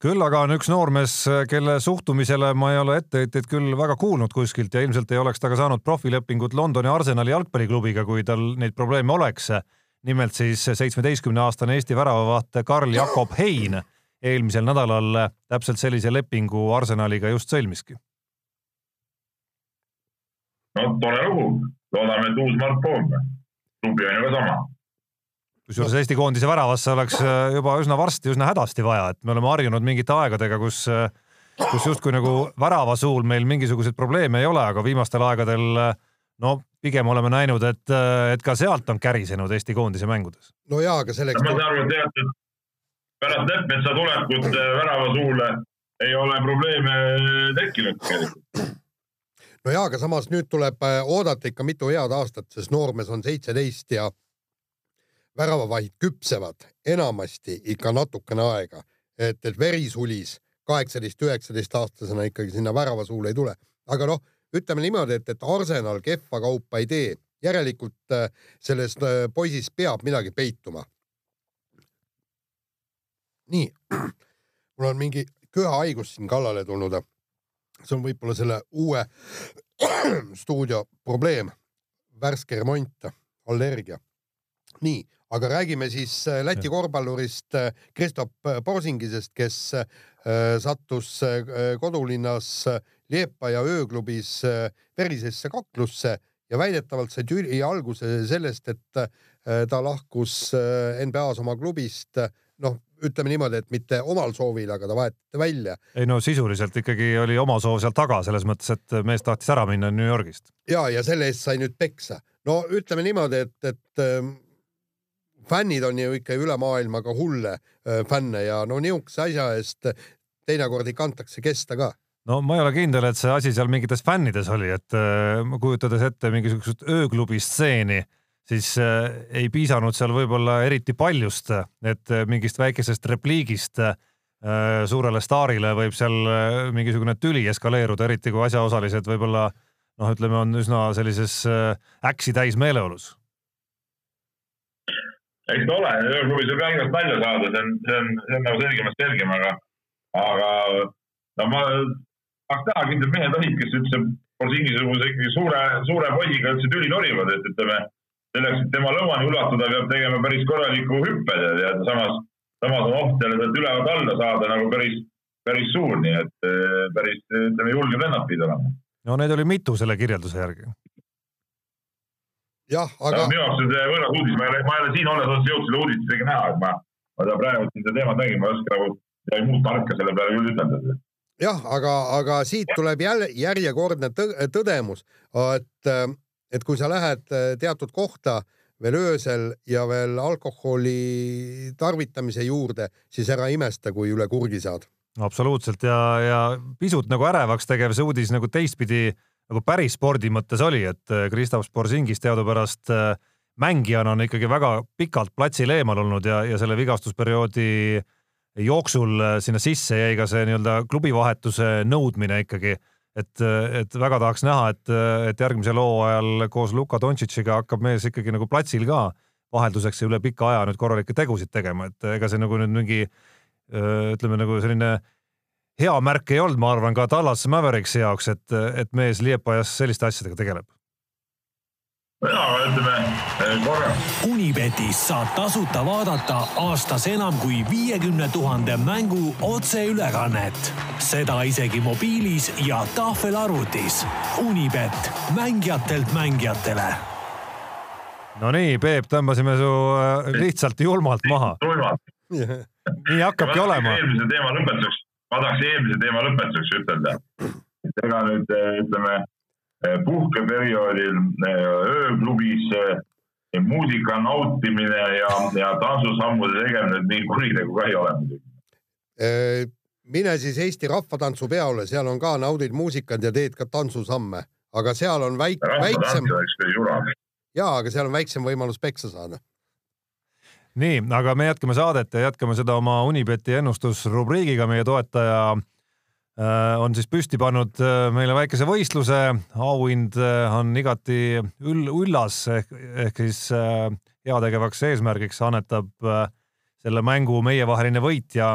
küll aga on üks noormees, kelle suhtumisele ma ei ole etteheiteid küll väga kuulnud kuskilt ja ilmselt ei oleks ta ka saanud profilepingut Londoni Arsenali jalgpalliklubiga, kui tal neid probleeme oleks nimelt siis seitsmeteistkümne aastane Eesti väravavaht Karl Jakob Hein eelmisel nädalal täpselt sellise lepingu Arsenaliga just sõlmiski. no tore lugu, loodame, et uus Mart Poom, klubi on ju ka sama. kusjuures Eesti koondise väravasse oleks juba üsna varsti, üsna hädasti vaja, et me oleme harjunud mingite aegadega, kus kus justkui nagu väravasuul meil mingisuguseid probleeme ei ole, aga viimastel aegadel no pigem oleme näinud, et, et ka sealt on kärisenud Eesti koondise mängudes. no jaa, aga selleks. ma saan aru, et teatud pärast Leppmetsa tulekut äh, värava suule ei ole probleeme tekkinud tegelikult. no jaa, aga samas nüüd tuleb äh, oodata ikka mitu head aastat, sest noormees on seitseteist ja väravavahid küpsevad enamasti ikka natukene aega, et, et verisulis kaheksateist, üheksateist aastasena ikkagi sinna väravasuule ei tule. aga noh ütleme niimoodi, et, et Arsenal kehva kaupa ei tee, järelikult äh, sellest äh, poisist peab midagi peituma. nii, mul on mingi köhahaigus siin kallale tulnud. see on võib-olla selle uue stuudio probleem, värske remont, allergia. nii, aga räägime siis äh, Läti korvpallurist Kristof Porsingisest, kes sattus kodulinnas Liepa ja ööklubis äh, verisesse kaklusse ja väidetavalt sai tüli alguse sellest, et äh, ta lahkus äh, NBA-s oma klubist, noh, ütleme niimoodi, et mitte omal soovil, aga ta vahetati välja. ei no sisuliselt ikkagi oli oma soov seal taga, selles mõttes, et mees tahtis ära minna New Yorgist. ja, ja selle eest sai nüüd peksa. no ütleme niimoodi, et, et ähm, fännid on ju ikka üle maailma ka hulle fänne ja no niisuguse asja eest teinekord ikka antakse kesta ka no ma ei ole kindel, et see asi seal mingites fännides oli, et äh, kujutades ette mingisugust ööklubi stseeni, siis äh, ei piisanud seal võib-olla eriti paljust, et äh, mingist väikesest repliigist äh, suurele staarile võib seal äh, mingisugune tüli eskaleeruda, eriti kui asjaosalised võib-olla noh, ütleme, on üsna sellises äh, äksi täis meeleolus. Eks ta ole, ööklubis võib mängijast välja saada, see on, see on, see on nagu selgemast selgem, aga, aga no ma tahaks näha, kindlad mehed olid, kes üldse Borsingisuguse ikkagi suure, suure poisiga üldse tüli norivad, et ütleme, selleks, et tema lõuani ulatuda, peab tegema päris korraliku hüppe ja samas, samas on oht jälle sealt ülevalt alla saada nagu päris, päris suur, nii et eh, päris ütleme julged vennad pidid olema. no neid oli mitu selle kirjelduse järgi. Jah, aga minu jaoks on see võõras uudis, ma ei ole, ma ei ole siin olles otse jõudnud seda uudist isegi näha, et ma, ma seda praegu siin seda teemat nägin, ma ei oska nagu midagi muud tarka selle peale küll ütelda jah, aga, aga siit tuleb jälle järjekordne tõdemus, et et kui sa lähed äh, teatud kohta veel öösel ja veel alkoholi tarvitamise juurde, siis ära imesta, kui üle kurgi saad. absoluutselt ja, ja pisut nagu ärevaks tegev see uudis nagu teistpidi nagu päris spordi mõttes oli, et äh, Kristaps Porzingis teadupärast äh, mängijana on ikkagi väga pikalt platsil eemal olnud ja, ja selle vigastusperioodi jooksul sinna sisse jäi ka see nii-öelda klubivahetuse nõudmine ikkagi. Et, et väga tahaks näha, et, et järgmisel hooajal koos Luka Dontšitšiga hakkab mees ikkagi nagu platsil ka vahelduseks ja üle pika aja nüüd korralikke tegusid tegema, et ega see nagu nüüd mingi ütleme nagu selline hea märk ei olnud, ma arvan, ka Tallas Mavericksi jaoks, et, et mees Liepajas selliste asjadega tegeleb jaa, ütleme eh, korra. Unibetis saab tasuta vaadata aastas enam kui viiekümne tuhande mängu otseülekannet. seda isegi mobiilis ja tahvelarvutis. Unibet, mängijatelt mängijatele. Nonii, Peep, tõmbasime su äh, lihtsalt julmalt maha. nii hakkabki olema. eelmise teema lõpetuseks, ma tahaks eelmise teema lõpetuseks ütelda, et ega nüüd eh, ütleme Eh, puhkeperioodil eh, ööklubis muusika nautimine ja, ja tantsusammude tegemine nii kuritegu ka ei ole muidugi. mine siis Eesti Rahvatantsupeole, seal on ka naudid muusikat ja teed ka tantsusamme, aga seal on väik-, väiksem. ja, aga seal on väiksem võimalus peksa saada nii, aga me jätkame saadet ja jätkame seda oma Unibeti ennustusrubriigiga, meie toetaja Äh, on siis püsti pannud äh, meile väikese võistluse, auhind äh, on igati üll, üllas ehk, ehk siis heategevaks eesmärgiks annetab selle mängu meievaheline võitja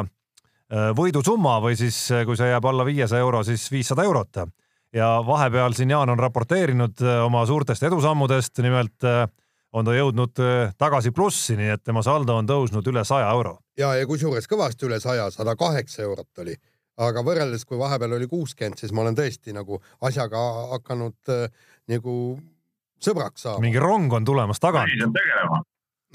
võidusumma või siis, kui see jääb alla viiesaja euro, siis viissada eurot. ja vahepeal siin Jaan on raporteerinud oma suurtest edusammudest, nimelt on ta jõudnud tagasi plussi, nii et tema saldo on tõusnud üle saja euro. ja, ja kusjuures kõvasti üle saja, sada kaheksa eurot oli aga võrreldes, kui vahepeal oli kuuskümmend, siis ma olen tõesti nagu asjaga hakanud äh, nagu sõbraks saama. mingi rong on tulemas tagant.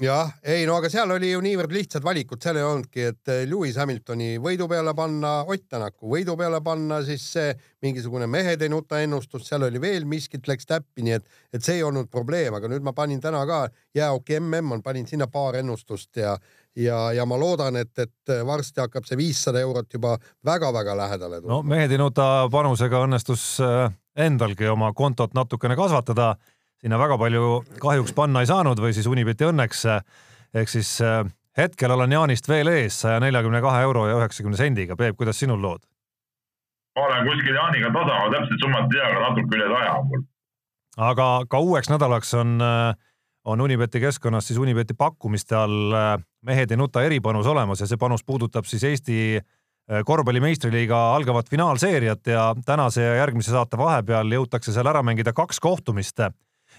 Jah, ei no aga seal oli ju niivõrd lihtsad valikud, seal ei olnudki, et äh, Lewis Hamiltoni võidu peale panna, Ott Tänaku võidu peale panna, siis see mingisugune mehed ei nuta ennustus, seal oli veel miskit läks täppi, nii et, et see ei olnud probleem, aga nüüd ma panin täna ka jääoki mm on, panin sinna paar ennustust ja ja, ja ma loodan, et, et varsti hakkab see viissada eurot juba väga-väga lähedale tulema. no mehed Inuta panusega õnnestus äh, endalgi oma kontot natukene kasvatada, sinna väga palju kahjuks panna ei saanud või siis Unibeti õnneks. ehk siis äh, hetkel olen Jaanist veel ees saja neljakümne kahe euro ja üheksakümne sendiga. Peep, kuidas sinul lood? ma olen kuskil Jaaniga tasa, ma täpselt summat ei tea, aga natuke üle saja on mul. aga ka uueks nädalaks on äh, on Unibeti keskkonnas siis Unibeti pakkumiste all äh, mehed ei nuta eripanus olemas ja see panus puudutab siis Eesti korvpalli meistriliiga algavat finaalseeriat ja tänase ja järgmise saate vahepeal jõutakse seal ära mängida kaks kohtumist.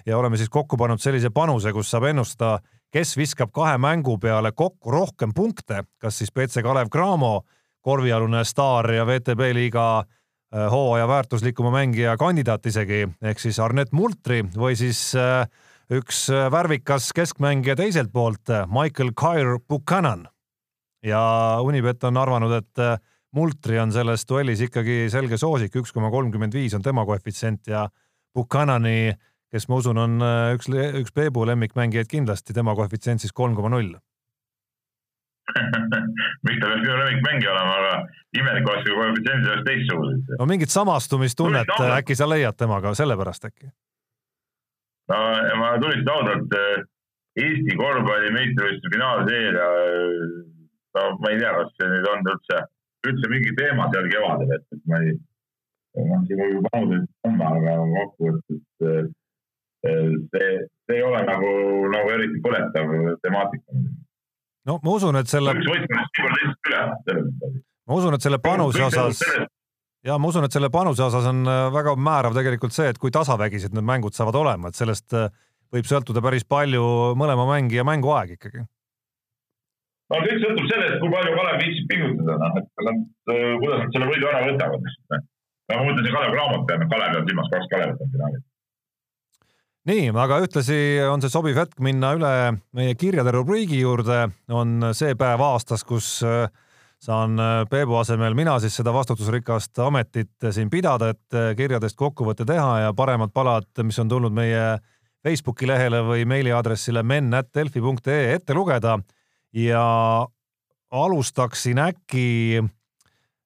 Ja oleme siis kokku pannud sellise panuse, kus saab ennustada, kes viskab kahe mängu peale kokku rohkem punkte, kas siis BC Kalev Cramo, korvialune staar ja VTB liiga äh, hooaja väärtuslikuma mängija kandidaat isegi ehk siis Arnet Multri või siis äh, üks äh, värvikas keskmängija teiselt poolt, Michael Kyr Buchanan. ja Unibet on arvanud, et Multri on selles duellis ikkagi selge soosik, üks koma kolmkümmend viis on tema koefitsient ja Buchanani, kes ma usun, on üks, üks Peebu lemmikmängijaid kindlasti, tema koefitsient siis kolm koma null. Miks ta peaks minu lemmikmängija olema, aga imelik oleks, kui koefitsiendid oleks teistsugused. no mingit samastumistunnet äkki sa leiad temaga, sellepärast äkki? No ma tunnistan ausalt, eh, Eesti korvpalli meistrivõistluse finaalseeria, eh, no ma ei tea, kas see nüüd on üldse, üldse mingi teema seal kevadel, et, et ma ei, noh, siin võib ju panuseid panna, aga kokkuvõttes see, see ei ole nagu, nagu eriti põletav temaatika. no ma usun, et selle. ma usun, et selle panuse osas ja ma usun, et selle panuse osas on äh, väga määrav tegelikult see, et kui tasavägised need mängud saavad olema, et sellest äh, võib sõltuda päris palju mõlema mängija mänguaeg ikkagi. no kõik sõltub sellest, kui palju Kalev viitsib pingutada, noh, et nad, kuidas nad selle võidu ära võtavad. ma mõtlesin Kalev Cramot peale, Kalev on silmas, kaks Kalevat on finaalis nii, aga ühtlasi on see sobiv hetk minna üle meie kirjade rubriigi juurde. on see päev aastas, kus äh, saan äh, Peebu asemel mina siis seda vastutusrikast ametit siin pidada, et äh, kirjadest kokkuvõtte teha ja paremad palad, mis on tulnud meie Facebooki lehele või meiliaadressile men.delfi.ee ette lugeda ja alustaksin äkki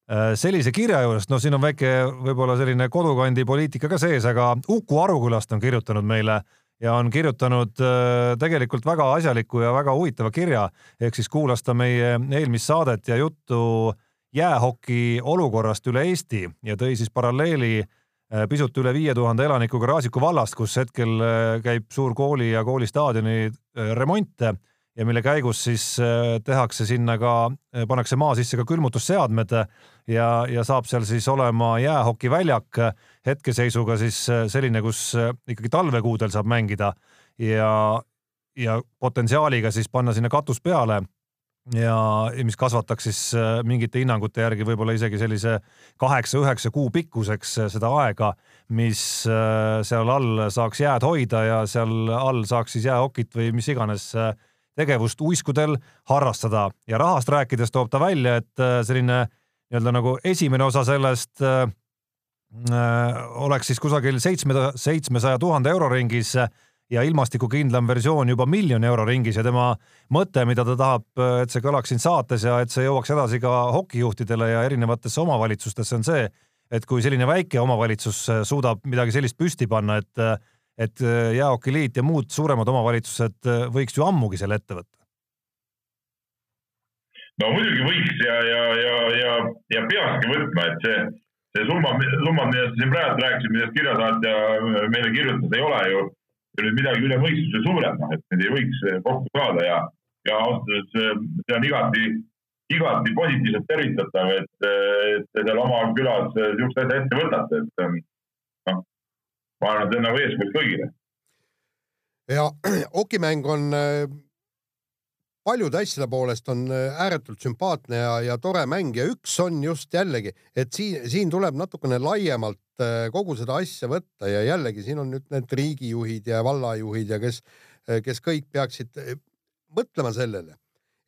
sellise kirja juurest, no siin on väike võib-olla selline kodukandi poliitika ka sees, aga Uku Arukülast on kirjutanud meile ja on kirjutanud äh, tegelikult väga asjaliku ja väga huvitava kirja, ehk siis kuulas ta meie eelmist saadet ja juttu jäähoki olukorrast üle Eesti ja tõi siis paralleeli äh, pisut üle viie tuhande elanikuga Raasiku vallast, kus hetkel äh, käib suur kooli ja koolistaadioni remont ja mille käigus siis äh, tehakse sinna ka, äh, pannakse maa sisse ka külmutusseadmed ja, ja saab seal siis olema jäähokiväljak hetkeseisuga siis äh, selline, kus ikkagi talvekuudel saab mängida ja, ja potentsiaaliga siis panna sinna katus peale. Ja mis kasvataks siis mingite hinnangute järgi võib-olla isegi sellise kaheksa-üheksa kuu pikkuseks seda aega, mis seal all saaks jääd hoida ja seal all saaks siis jäähokit või mis iganes tegevust uiskudel harrastada. Ja rahast rääkides toob ta välja, et äh, selline nii-öelda nagu esimene osa sellest äh, äh, oleks siis kusagil seitsme, seitsmesaja tuhande euro ringis ja ilmastikukindlam versioon juba miljoni euro ringis. Ja tema mõte, mida ta tahab, et see kõlaks siin saates ja et see jõuaks edasi ka hokijuhtidele ja erinevatesse omavalitsustesse, on see, et kui selline väike omavalitsus suudab midagi sellist püsti panna, et et äh, Jäähokiliit ja muud suuremad omavalitsused äh, võiks ju ammugi selle ette võtta. no muidugi võiks ja, ja, ja, ja, ja peakski võtma, et see, see summa, summad, millest siin praegu rääkisid, millest kirjasaatja meile kirjutas, ei ole ju nüüd midagi üle mõistuse suured, noh, et need ei võiks kokku saada ja, ja ausalt öeldes see on igati, igati positiivselt tervitatav, et, te seal oma külas niisugust asja ette võtate, et noh, ma arvan, et see on nagu eeskujuks kõigile. ja okimäng on äh, paljude asjade poolest on äh, ääretult sümpaatne ja, ja tore mäng ja üks on just jällegi, et siin, siin tuleb natukene laiemalt äh, kogu seda asja võtta ja jällegi siin on nüüd need riigijuhid ja vallajuhid ja kes, kes kõik peaksid mõtlema sellele,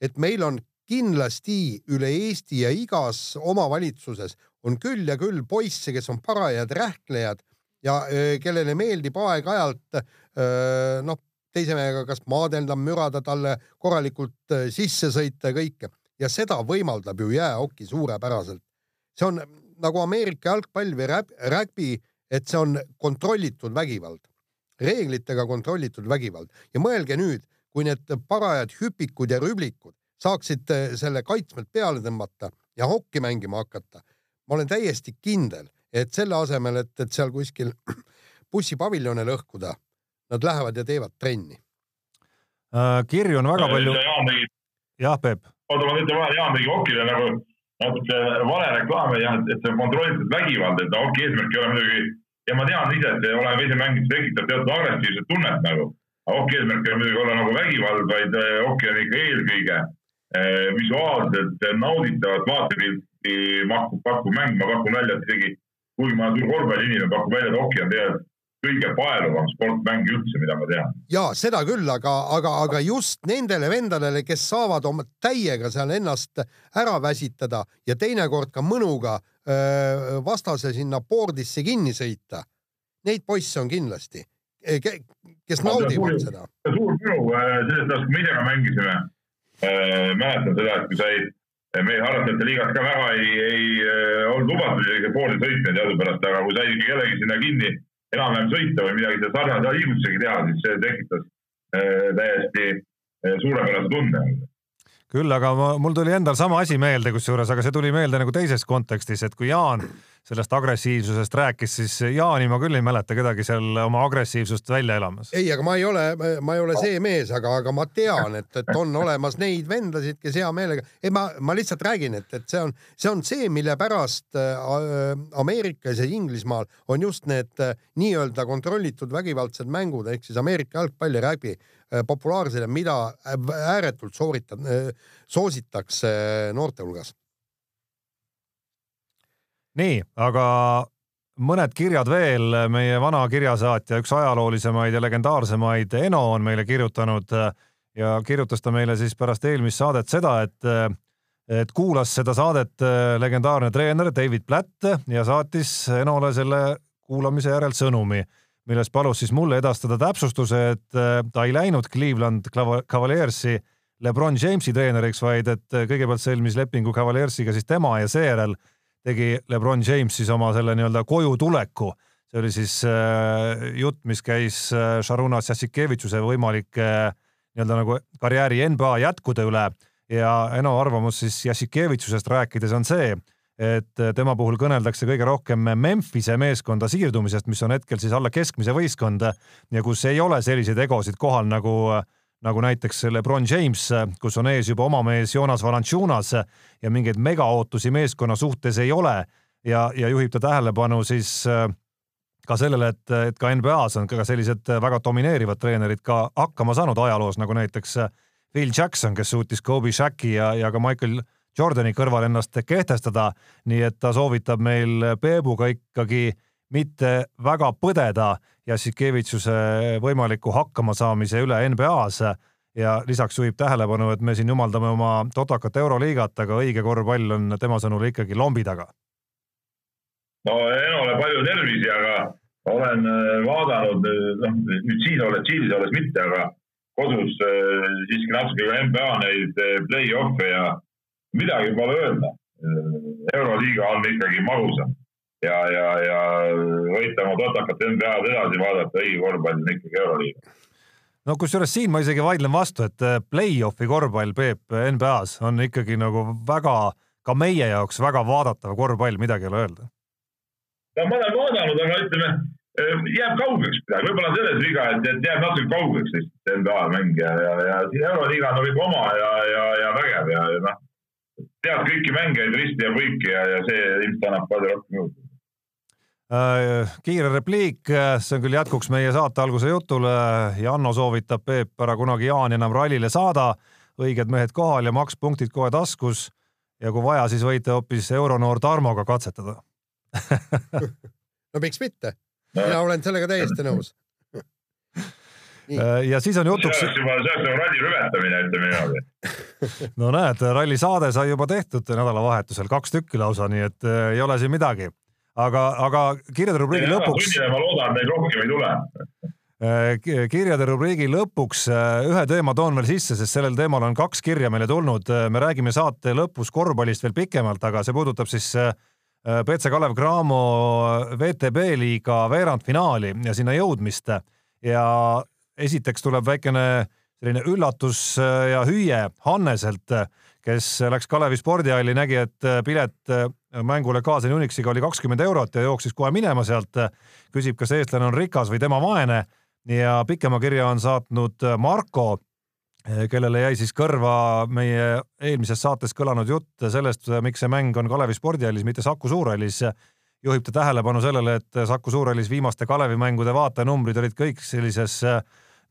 et meil on kindlasti üle Eesti ja igas omavalitsuses on küll ja küll poisse, kes on parajad rähklejad ja kellele meeldib aeg-ajalt noh, teise mehega kas maadelda, mürada talle korralikult sisse sõita ja kõike ja seda võimaldab ju jäähoki suurepäraselt. see on nagu Ameerika jalgpall või rägbi, et see on kontrollitud vägivald, reeglitega kontrollitud vägivald ja mõelge nüüd, kui need parajad hüpikud ja rüblikud saaksid selle kaitsmelt peale tõmmata ja hokki mängima hakata. ma olen täiesti kindel et selle asemel, et, et seal kuskil bussipaviljone lõhkuda, nad lähevad ja teevad trenni äh,. kirju on väga palju. jah, Peep. oota, ma ütlen vahele, Jaan tegi Okile nagu natuke vale reklaami jah, et see on kontrollitud vägivald, et Oki eesmärk ei ole muidugi ja ma tean ise, et see oleme ise mänginud, tekitab teatud agressiivset tunnet nagu. Oki eesmärk ei ole muidugi olla nagu vägivald, vaid äh, Oki on ikka eelkõige eh, visuaalselt nauditavat vaatepilti pakub, pakub mäng, ma pakun välja, et isegi kuigi ma olen suur korvpalliinimene, pakun välja, et hoki on tegelikult kõige paeluvam sportmäng üldse, mida ma tean. ja seda küll, aga, aga, aga just nendele vendadele, kes saavad oma täiega seal ennast ära väsitada ja teinekord ka mõnuga öö, vastase sinna board'isse kinni sõita. Neid poisse on kindlasti, kes naudivad seda. suur tänu sellest ajast, kui me ise ka mängisime. mäletan seda, et kui sai meil harrastajate liigas ka väga ei, ei äh, olnud lubatud isegi pooli sõitjaid teadupärast, aga kui sai ikka kellegi sinna kinni enam-vähem sõita või midagi sarnase liigutusega teha, siis see tekitas äh, täiesti äh, suurepärase tunde. Küll, aga ma, mul tuli endal sama asi meelde, kusjuures, aga see tuli meelde nagu teises kontekstis, et kui Jaan sellest agressiivsusest rääkis, siis Jaani ma küll ei mäleta kedagi seal oma agressiivsust välja elamas. ei, aga ma ei ole, ma ei ole see mees, aga, aga ma tean, et, et on olemas neid vendasid, kes hea meelega, ei ma, ma lihtsalt räägin, et, et see on, see on see, mille pärast äh, Ameerikas ja Inglismaal on just need äh, nii-öelda kontrollitud vägivaldsed mängud ehk siis Ameerika jalgpall ja rägbi äh, populaarsed ja mida ääretult sooritab, soositakse noorte hulgas nii, aga mõned kirjad veel, meie vana kirjasaatja, üks ajaloolisemaid ja legendaarsemaid, Eno on meile kirjutanud ja kirjutas ta meile siis pärast eelmist saadet seda, et et kuulas seda saadet legendaarne treener David Platt ja saatis Enole selle kuulamise järel sõnumi, milles palus siis mulle edastada täpsustuse, et ta ei läinud Cleveland Cavaliersi Lebron Jamesi treeneriks, vaid et kõigepealt sõlmis lepingu Cavaliersiga siis tema ja seejärel tegi Lebron James siis oma selle nii-öelda koju tuleku. see oli siis äh, jutt, mis käis äh, Šaruna Sassikevitšuse võimalike äh, nii-öelda nagu karjääri NBA jätkude üle ja Eno arvamus siis Jassikevitšusest rääkides on see, et tema puhul kõneldakse kõige rohkem Memphise meeskonda siirdumisest, mis on hetkel siis alla keskmise võistkond ja kus ei ole selliseid egosid kohal nagu äh, nagu näiteks Lebron James, kus on ees juba oma mees Jonas Valanciunas ja mingeid megaootusi meeskonna suhtes ei ole. Ja, ja juhib ta tähelepanu siis äh, ka sellele, et, et ka NBA-s on ka sellised väga domineerivad treenerid ka hakkama saanud ajaloos, nagu näiteks Phil Jackson, kes suutis Kobe Shaqi ja, ja ka Michael Jordani kõrval ennast kehtestada, nii et ta soovitab meil Peebuga ikkagi mitte väga põdeda Jassikevitšuse võimaliku hakkamasaamise üle NBA-s ja lisaks juhib tähelepanu, et me siin jumaldame oma totakat Euroliigat, aga õige korvpall on tema sõnul ikkagi lombi taga. no Enole palju tervisi, aga olen äh, vaadanud, äh, noh nüüd siin olles, Tšiilis olles mitte, aga kodus äh, siiski natuke ka NBA neid play-off'e ja midagi pole öelda. euroliiga on ikkagi magusam ja, ja, ja võita oma totakat NBA-d edasi vaadata, õige korvpall on ikkagi Euroliiga. no kusjuures siin ma isegi vaidlen vastu, et äh, play-off'i korvpall, Peep, NBA-s on ikkagi nagu väga, ka meie jaoks väga vaadatav korvpall, midagi ei ole öelda. no ma olen vaadanud, aga ütleme, äh, jääb kaugeks midagi, võib-olla selles viga, et, jääb natuke kaugeks lihtsalt NBA mäng ja, ja, ja siin Euroliiga on kõik oma ja, ja, ja vägev ja, ja noh, tead kõiki mängijaid risti ja põiki ja, ja see ilmselt annab palju rohkem juurde kiire repliik, äh, see on küll jätkuks meie saate alguse jutule. Janno soovitab Peep ära kunagi Jaani enam rallile saada, õiged mehed kohal ja makspunktid kohe taskus. ja kui vaja, siis võite hoopis euronoor Tarmoga katsetada no miks mitte, mina olen sellega täiesti nõus äh, ja siis on jutuks. see oleks juba, see oleks nagu ralli rüvetamine, ütleme niimoodi. no näed, rallisaade sai juba tehtud nädalavahetusel, kaks tükki lausa, nii et ei ole siin midagi aga, aga kirjade rubriigi lõpuks. ma loodan, et neid rohkem ei tule äh, kirjade rubriigi lõpuks äh, ühe teema toon veel sisse, sest sellel teemal on kaks kirja meile tulnud. Äh, me räägime saate lõpus korvpallist veel pikemalt, aga see puudutab siis BC Kalev Cramo VTB liiga veerandfinaali ja sinna jõudmist. ja esiteks tuleb väikene selline üllatus ja hüüe Hanneselt, kes läks Kalevi spordihalli, nägi, et pilet mängule kaasa Unixiga oli kakskümmend eurot ja jooksis kohe minema sealt. küsib, kas eestlane on rikas või tema vaene ja pikema kirja on saatnud Marko, kellele jäi siis kõrva meie eelmises saates kõlanud jutt sellest, miks see mäng on Kalevi spordihallis, mitte Saku Suurhallis. juhib ta tähelepanu sellele, et Saku Suurhallis viimaste Kalevi mängude vaatajanumbrid olid kõik sellises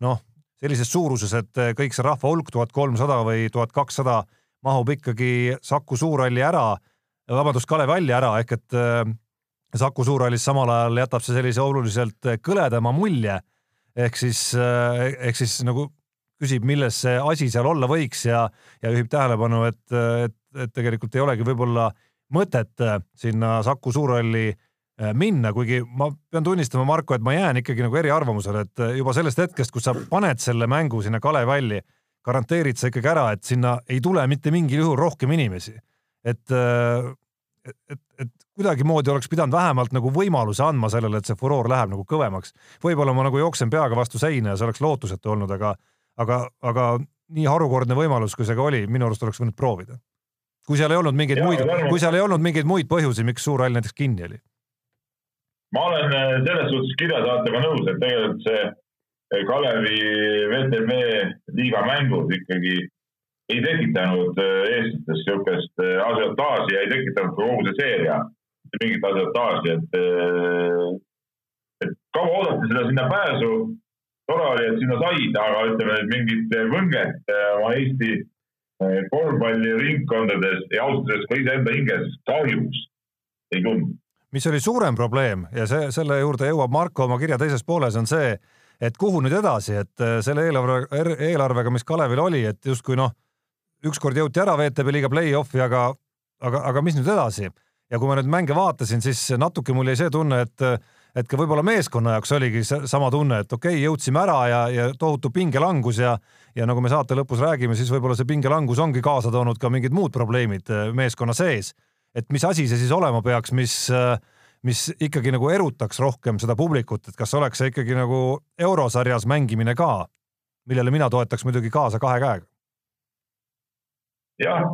noh, sellises suuruses, et kõik see rahva hulk tuhat kolmsada või tuhat kakssada mahub ikkagi Saku Suurhalli ära vabandust, Kalev Alli ära ehk et äh, Saku Suurhallis samal ajal jätab see sellise oluliselt kõledama mulje. ehk siis, äh, ehk siis nagu küsib, milles see asi seal olla võiks ja, ja juhib tähelepanu, et, et, et tegelikult ei olegi võib-olla mõtet äh, sinna Saku Suurhalli minna, kuigi ma pean tunnistama, Marko, et ma jään ikkagi nagu eriarvamusele, et juba sellest hetkest, kus sa paned selle mängu sinna Kalevi Alli, garanteerid sa ikkagi ära, et sinna ei tule mitte mingil juhul rohkem inimesi Äh, et, et, et kuidagimoodi oleks pidanud vähemalt nagu võimaluse andma sellele, et see furoor läheb nagu kõvemaks. võib-olla ma nagu jooksen peaga vastu seina ja see oleks lootusetu olnud, aga, aga, aga nii harukordne võimalus, kui see ka oli, minu arust oleks võinud proovida. kui seal ei olnud mingeid muid, kui seal ei olnud mingeid muid põhjusi, miks suur hall näiteks kinni oli? ma olen äh, selles suhtes kirjasaatega nõus, et tegelikult see äh, Kalevi VTB liiga mängud ikkagi ei tekitanud äh, eestlastes niisugust asiotaaži ja ei tekitanud ka kogu see seeria mingit asiotaaži, et, et kaua oodati seda sinna pääsu. tore oli, et sinna said, aga ütleme, et mingit võnget oma Eesti korvpalliringkondades ja ausalt öeldes ka iseenda hinges kahjuks ei tundnud mis oli suurem probleem ja see, selle juurde jõuab Marko oma kirja teises pooles, on see, et kuhu nüüd edasi, et selle eelarve, eelarvega, mis Kalevil oli, et justkui noh, ükskord jõuti ära VTB liiga play-off'i, aga, aga, aga mis nüüd edasi? ja kui ma nüüd mänge vaatasin, siis natuke mul jäi see tunne, et, et ka võib-olla meeskonna jaoks oligi sama tunne, et okei okay,, jõudsime ära ja, ja tohutu pingelangus ja, ja nagu me saate lõpus räägime, siis võib-olla see pingelangus ongi kaasa toonud ka mingid muud probleemid äh, meeskonna sees et mis asi see siis olema peaks, mis, mis ikkagi nagu erutaks rohkem seda publikut, et kas oleks see ikkagi nagu eurosarjas mängimine ka, millele mina toetaks muidugi kaasa kahe käega. Jah,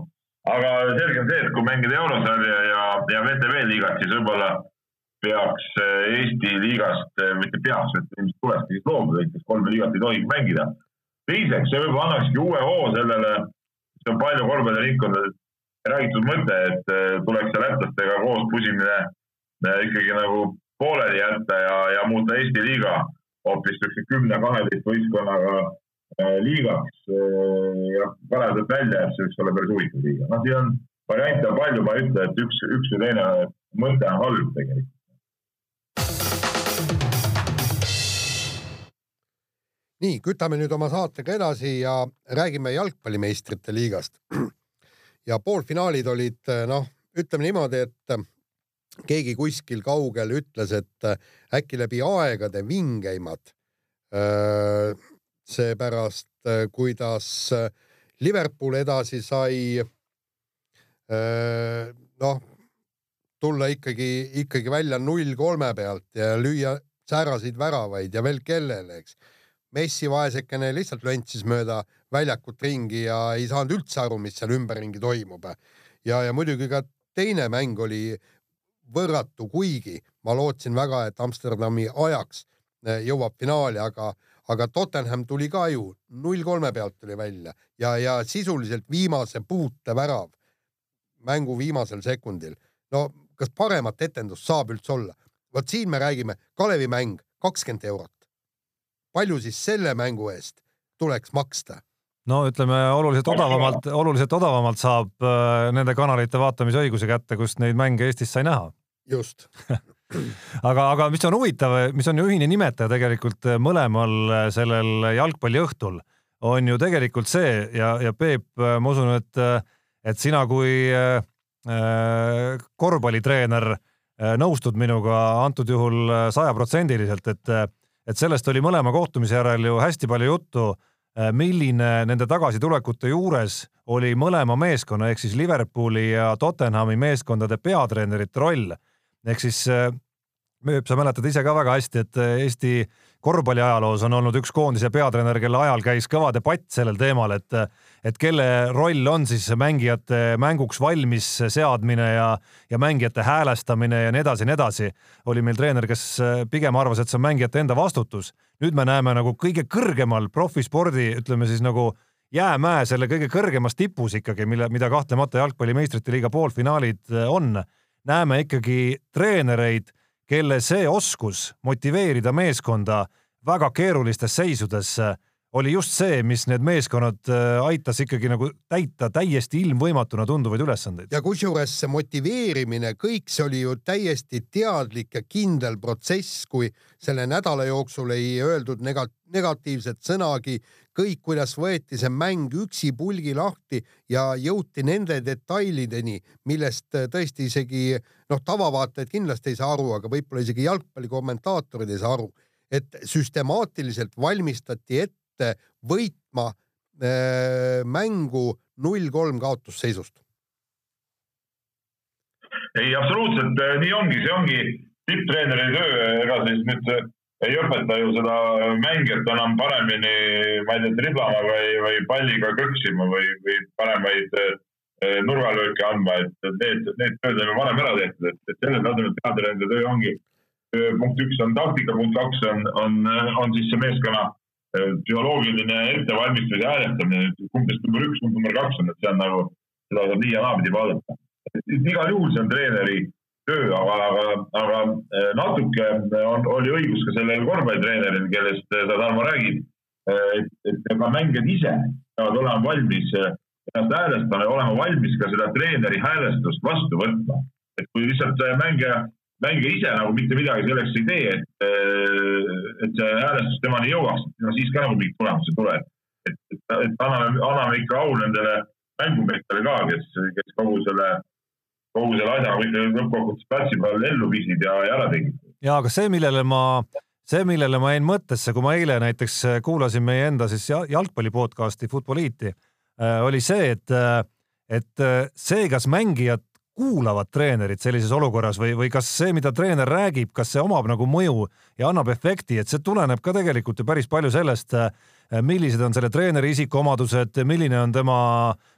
aga selge on see, et kui mängida eurosarja ja, ja VTV liigat, siis võib-olla peaks Eesti liigast, mitte peaks, et ilmselt tulekski loobuda, näiteks kolme liigat ei tohigi mängida. teiseks, see võib-olla annakski uue hoo sellele, see on palju kolmeringkondades räägitud mõte, et äh, tuleks see lätlastega koos pusimine ikkagi nagu pooleli jätta ja, ja muuta Eesti liiga hoopis niisuguse kümne-kaheteist võistkonnaga liigaks ja Kalev tõi välja, et see võiks olla päris huvitav liiga. noh, siin on variante on palju, ma ei ütle, et üks, üks või teine mõte on halb tegelikult. nii, kütame nüüd oma saatega edasi ja räägime jalgpallimeistrite liigast ja poolfinaalid olid noh, ütleme niimoodi, et keegi kuskil kaugel ütles, et äkki läbi aegade vingeimad. Seepärast, kuidas Liverpool edasi sai. noh, tulla ikkagi, ikkagi välja null kolme pealt ja lüüa sääraseid väravaid ja veel kellele, eks Messi vaesekene lihtsalt löntsis mööda väljakut ringi ja ei saanud üldse aru, mis seal ümberringi toimub. ja, ja muidugi ka teine mäng oli võrratu, kuigi ma lootsin väga, et Amsterdami ajaks jõuab finaali, aga, aga Tottenham tuli ka ju null kolme pealt tuli välja ja, ja sisuliselt viimase puutevärav mängu viimasel sekundil. no kas paremat etendust saab üldse olla? vot siin me räägime Kalevi mäng kakskümmend eurot palju siis selle mängu eest tuleks maksta? no ütleme oluliselt odavamalt, oluliselt odavamalt saab äh, nende kanalite vaatamisõiguse kätte, kust neid mänge Eestis sai näha. just aga, aga mis on huvitav, mis on ühine nimetaja tegelikult mõlemal sellel jalgpalliõhtul, on ju tegelikult see ja, ja Peep, ma usun, et, et sina kui äh, korvpallitreener äh, nõustud minuga antud juhul sajaprotsendiliselt, et et sellest oli mõlema kohtumise järel ju hästi palju juttu, äh, milline nende tagasitulekute juures oli mõlema meeskonna ehk siis Liverpooli ja Tottenhami meeskondade peatreenerite roll. ehk siis Mööp, sa mäletad ise ka väga hästi, et äh, Eesti korvpalliajaloos on olnud üks koondise peatreener, kelle ajal käis kõva debatt sellel teemal, et et kelle roll on siis mängijate mänguks valmis seadmine ja, ja mängijate häälestamine ja nii edasi ja nii edasi. oli meil treener, kes äh, pigem arvas, et see on mängijate enda vastutus. nüüd me näeme nagu kõige kõrgemal profispordi, ütleme siis nagu jäämäe selle kõige kõrgemas tipus ikkagi, mille, mida kahtlemata jalgpalli meistrite liiga poolfinaalid äh, on, näeme ikkagi treenereid, kelle see oskus motiveerida meeskonda väga keerulistes seisudes oli just see, mis need meeskonnad äh, aitas ikkagi nagu täita täiesti ilmvõimatuna tunduvaid ülesandeid. ja kusjuures see motiveerimine, kõik see oli ju täiesti teadlik ja kindel protsess, kui selle nädala jooksul ei öeldud nega-, negatiivset sõnagi, kõik, kuidas võeti see mäng üksipulgi lahti ja jõuti nende detailideni, millest äh, tõesti isegi noh, tavavaatajad kindlasti ei saa aru, aga võib-olla isegi jalgpallikomentaatorid ei saa aru, et süstemaatiliselt valmistati ette ette võitma äh, mängu null kolm kaotusseisust. ei, absoluutselt äh, nii ongi, see ongi tipptreeneri töö, ega siis nüüd äh, ei õpeta ju seda mängijat enam paremini, ma ei tea, triblama või, või palliga kõksima või, või paremaid nurgalööke andma, et need, need tööd on varem ära tehtud, et, et selle tasemel peatreeneri töö ongi. punkt üks on taktika, punkt kaks on, on, on siis see meeskonna psühholoogiline ettevalmistus ja hääletamine, kumb neist number üks, kumb number kaks on, et see on nagu, seda saab nii ja naapidi vaadata. igal juhul see on treeneri töö, aga, aga, aga eh, natuke on, oli õigus ka sellel korvpallitreeneril, kellest sa, Tarmo, räägid. Eh, et, et ka mängijad ise peavad olema valmis eh, ennast häälestama ja olema valmis ka seda treeneri häälestust vastu võtma. et kui lihtsalt mängija mängija ise nagu mitte midagi selleks ei tee, et, et see häälestus temani jõuaks, no siis ka nagu mingit tulemust ei tule. et, et, et anname, anname ikka au nendele mängumeestele ka, kes, kes kogu selle, kogu selle asja nagu ikka lõppkokkuvõttes platsi peal ellu viisid ja, ja ära tegid. ja aga see, millele ma, see, millele ma jäin mõttesse, kui ma eile näiteks kuulasin meie enda siis jalgpalli podcast'i Futboliiti, äh, oli see, et, et see, kas mängijad kuulavad treenerit sellises olukorras või, või kas see, mida treener räägib, kas see omab nagu mõju ja annab efekti, et see tuleneb ka tegelikult ju päris palju sellest, millised on selle treeneri isikuomadused, milline on tema,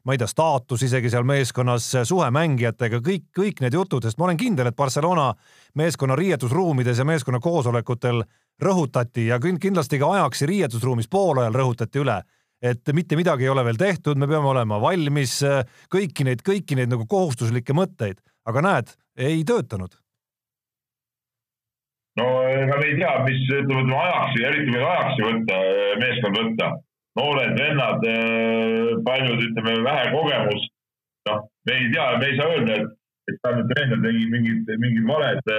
ma ei tea, staatus isegi seal meeskonnas, suhe mängijatega, kõik, kõik need jutud, sest ma olen kindel, et Barcelona meeskonna riietusruumides ja meeskonna koosolekutel rõhutati ja kindlasti ka ajaksi riietusruumis poolajal rõhutati üle et mitte midagi ei ole veel tehtud, me peame olema valmis, kõiki neid, kõiki neid nagu kohustuslikke mõtteid, aga näed, ei töötanud. No ega me ei tea, mis ütleme ajaksi, eriti veel ajaksi võtta, meeskond võtta. noored vennad, paljud ütleme vähe kogemust. noh, me ei tea, me ei saa öelda, et, et tähendab treener tegi mingid, mingid valed,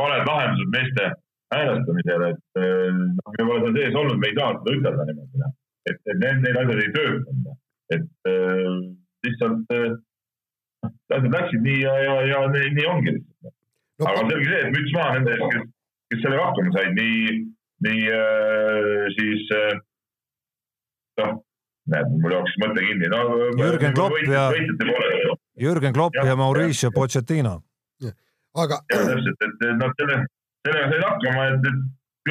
valed lahendused meeste häälestamisel, et noh, me pole seal sees olnud, me ei saa seda ütelda niimoodi noh et, et need, need asjad ei töötanud. et lihtsalt äh, asjad läksid nii ja, ja, ja nii, ongi. No, aga selge see, et müts maha nende ees, kes, kes sellega hakkama said, nii, nii äh, siis äh, noh, näed, mul jooksis mõte kinni no,. Jürgen Klopp võit, ja, Jürgen Klopp ja, ja Mauricio Pochettino. aga. täpselt, et nad selle, sellega said hakkama, et,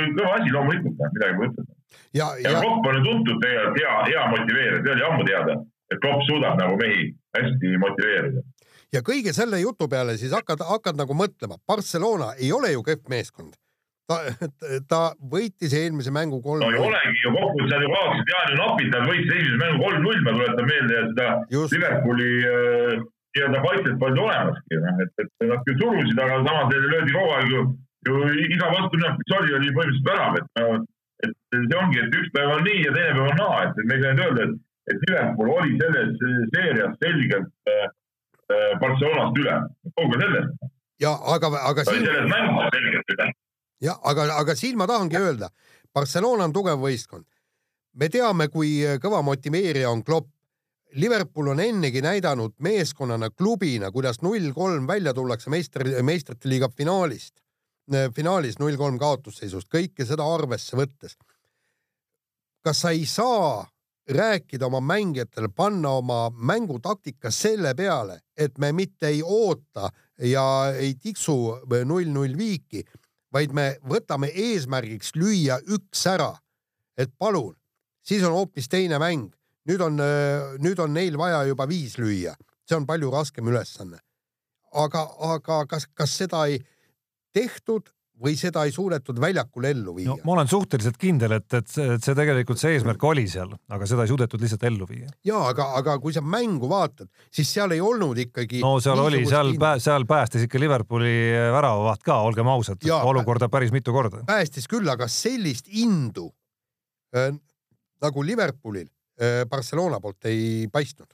et kõva asi loomulikult, midagi pole ütelda ja, ja, ja Klopp on ju tuntud tegelikult hea, hea motiveerija, see oli ammu teada, et Klopp suudab nagu mehi hästi motiveerida. ja kõige selle jutu peale siis hakkad, hakkad nagu mõtlema, Barcelona ei ole ju kehv meeskond. Ta, ta võitis eelmise mängu kolm. no ei olegi ju kokkuvõttes nad ju kaotasid Jaan ju napilt, nad võitsid esimese mängu kolm-null, ma tuletan meelde ja seda. Liverpooli äh, nii-öelda kaitset polnud olemaski, noh, et, et nad küll surusid, aga samas neile löödi kogu aeg ju, ju iga mis oli, oli põhimõtteliselt värav, et et see ongi, et üks päev on nii ja teine päev on naa, et me ei saa nüüd öelda, et, et Liverpool oli selles seerias selgelt äh, äh Barcelonast üle, kaugel sellest. ja aga, aga siin. selles mängus selgelt üle. Ja aga, aga siin ma tahangi öelda, Barcelona on tugev võistkond. me teame, kui kõva motiveerija on Klopp. Liverpool on ennegi näidanud meeskonnana, klubina, kuidas null kolm välja tullakse meistri, meistrite liiga finaalist Äh, finaalis null kolm kaotusseisust, kõike seda arvesse võttes. kas sa ei saa rääkida oma mängijatele, panna oma mängutaktika selle peale, et me mitte ei oota ja ei tiksu null-null viiki, vaid me võtame eesmärgiks lüüa üks ära. et palun, siis on hoopis teine mäng. nüüd on, nüüd on neil vaja juba viis lüüa, see on palju raskem ülesanne. aga, aga kas, kas seda ei tehtud või seda ei suudetud väljakul ellu viia no,? ma olen suhteliselt kindel, et, et see, et see tegelikult see eesmärk oli seal, aga seda ei suudetud lihtsalt ellu viia. ja aga, aga kui sa mängu vaatad, siis seal ei olnud ikkagi. no seal oli, seal seal päästis ikka Liverpooli väravavaht ka, olgem ausad, olukorda päris mitu korda. päästis küll, aga sellist indu äh, nagu Liverpoolil äh, Barcelona poolt ei paistnud.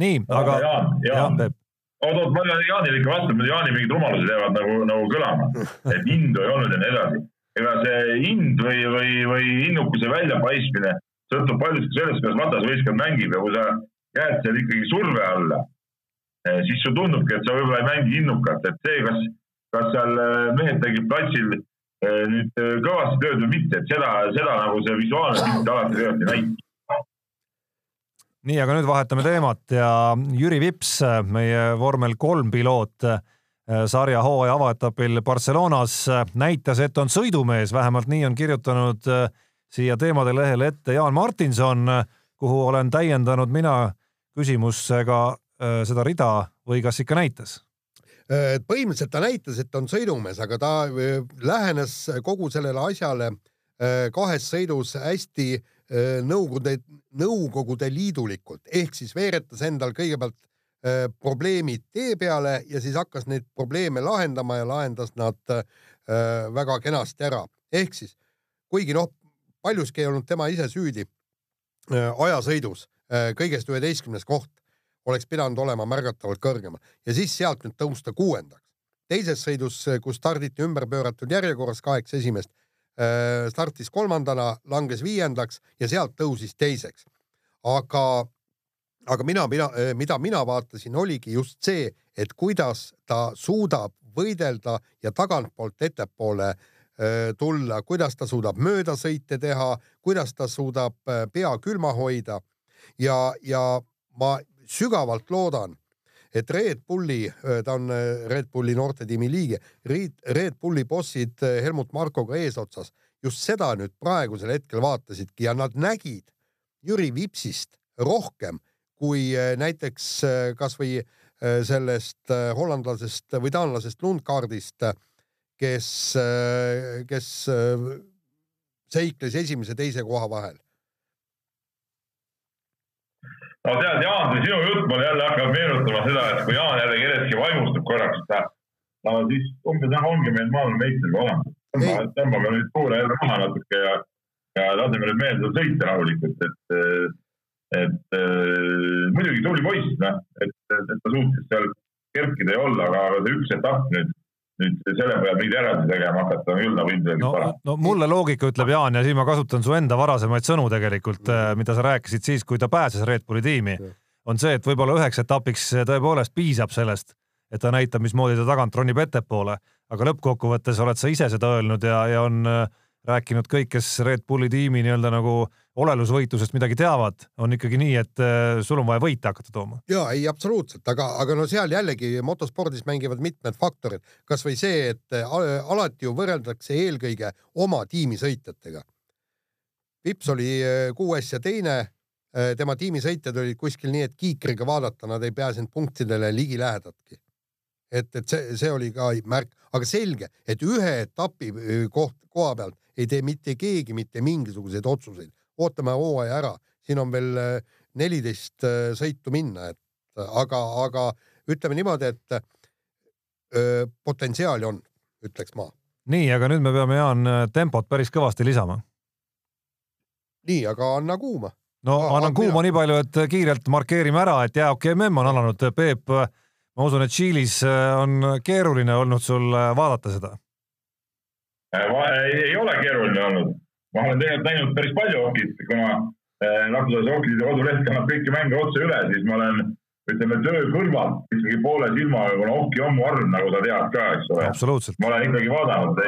nii, aga. jah, Peep oot, oot, ma pean Jaanile ikka vastama, Jaani mingid rumalused jäävad nagu, nagu kõlama, et indu ei olnud ja nii edasi. ega see ind või, või, või innukuse väljapaistmine sõltub paljuski sellest, kuidas vastasvõistkond mängib ja kui sa jääd seal ikkagi surve alla, eh, siis sulle tundubki, et sa võib-olla ei mängi innukalt, et see, kas, kas seal eh, mehed tegid platsil eh, nüüd kõvasti tööd või mitte, et seda, seda nagu see visuaalne pilt alati tegelikult ei näita nii, aga nüüd vahetame teemat ja Jüri Vips, meie vormel kolm piloot sarja hooaja avaetapil Barcelonas näitas, et on sõidumees, vähemalt nii on kirjutanud siia teemade lehele ette Jaan Martinson, kuhu olen täiendanud mina küsimusega seda rida või kas ikka näitas? põhimõtteliselt ta näitas, et on sõidumees, aga ta lähenes kogu sellele asjale kahes sõidus hästi Nõukogude, Nõukogude Liidulikult ehk siis veeretas endal kõigepealt probleemid tee peale ja siis hakkas neid probleeme lahendama ja lahendas nad väga kenasti ära. ehk siis kuigi noh, paljuski ei olnud tema ise süüdi ajasõidus, kõigest üheteistkümnes koht oleks pidanud olema märgatavalt kõrgemal ja siis sealt nüüd tõusta kuuendaks. teises sõidus, kus starditi ümber pööratud järjekorras kaheksa esimest, startis kolmandana, langes viiendaks ja sealt tõusis teiseks. aga, aga mina, mina, mida mina vaatasin, oligi just see, et kuidas ta suudab võidelda ja tagantpoolt ettepoole äh, Äh, tulla, kuidas ta suudab möödasõite teha, kuidas ta suudab äh, pea külma hoida ja, ja ma sügavalt loodan, et Red Bulli, äh, ta on Red Bulli noortetiimi liige, Red Bulli bossid Helmut Markoga eesotsas just seda nüüd praegusel hetkel vaatasidki ja nad nägid Jüri Vipsist rohkem kui näiteks kasvõi sellest hollandlasest või taanlasest Lundgaardist kes, kes seikles esimese ja teise koha vahel. No tead, Jaan, see sinu jutt mul jälle hakkab meenutama seda, et kui Jaan jälle kellestki vaimustub korraks, no siis umbes noh, ongi meil maailmameistriga olemas. tõmbame nüüd tuure jälle maha natuke ja, ja laseme nüüd meelde sõita rahulikult, et, et muidugi tubli poiss, noh, et, et ta suutis seal kerkida ja olla, aga, aga see üks etapp nüüd nüüd selle peale mingeid järeldusi tegema hakata on küll nagu ilmselgelt no, vara. no mulle loogika ütleb Jaan ja siin ma kasutan su enda varasemaid sõnu tegelikult mm., mida sa rääkisid siis, kui ta pääses Red Bulli tiimi, on see, et võib-olla üheks etapiks tõepoolest piisab sellest, et ta näitab, mismoodi ta tagant ronib ettepoole, aga lõppkokkuvõttes oled sa ise seda öelnud ja, ja on äh, rääkinud kõik, kes Red Bulli tiimi nii-öelda nagu olelusvõitlusest midagi teavad, on ikkagi nii, et äh, sul on vaja võite hakata tooma. ja ei, absoluutselt, aga, aga no seal jällegi motospordis mängivad mitmed faktorid, kasvõi see, et äh, alati ju võrreldakse eelkõige oma tiimi sõitjatega. Vips oli äh, kuues ja teine, tema tiimisõitjad olid kuskil nii, et kiikriga vaadata nad ei pääsenud punktidele ligilähedatki. Et, et see, see oli ka märk, aga selge, et ühe etapi koht, koha pealt ei tee mitte keegi mitte mingisuguseid otsuseid ootame hooaja ära, siin on veel neliteist sõitu minna, et aga, aga ütleme niimoodi, et öö, potentsiaali on, ütleks ma. nii, aga nüüd me peame, Jaan, tempot päris kõvasti lisama. nii, aga anna kuuma. no ah, annan kuuma nii palju, et kiirelt markeerime ära, et jäähoki MM on alanud. Peep, ma usun, et Tšiilis on keeruline olnud sul vaadata seda. ei ole keeruline olnud ma olen tegelikult näinud päris palju hokit, kuna rahvusvahelise hokiliidu koduleht kannab kõiki mänge otse üle, siis ma olen ütleme töö kõrvalt ikkagi poole silmaga, kuna hoki on mu arm, nagu sa tead ka, eks ole. ma olen ikkagi vaadanud,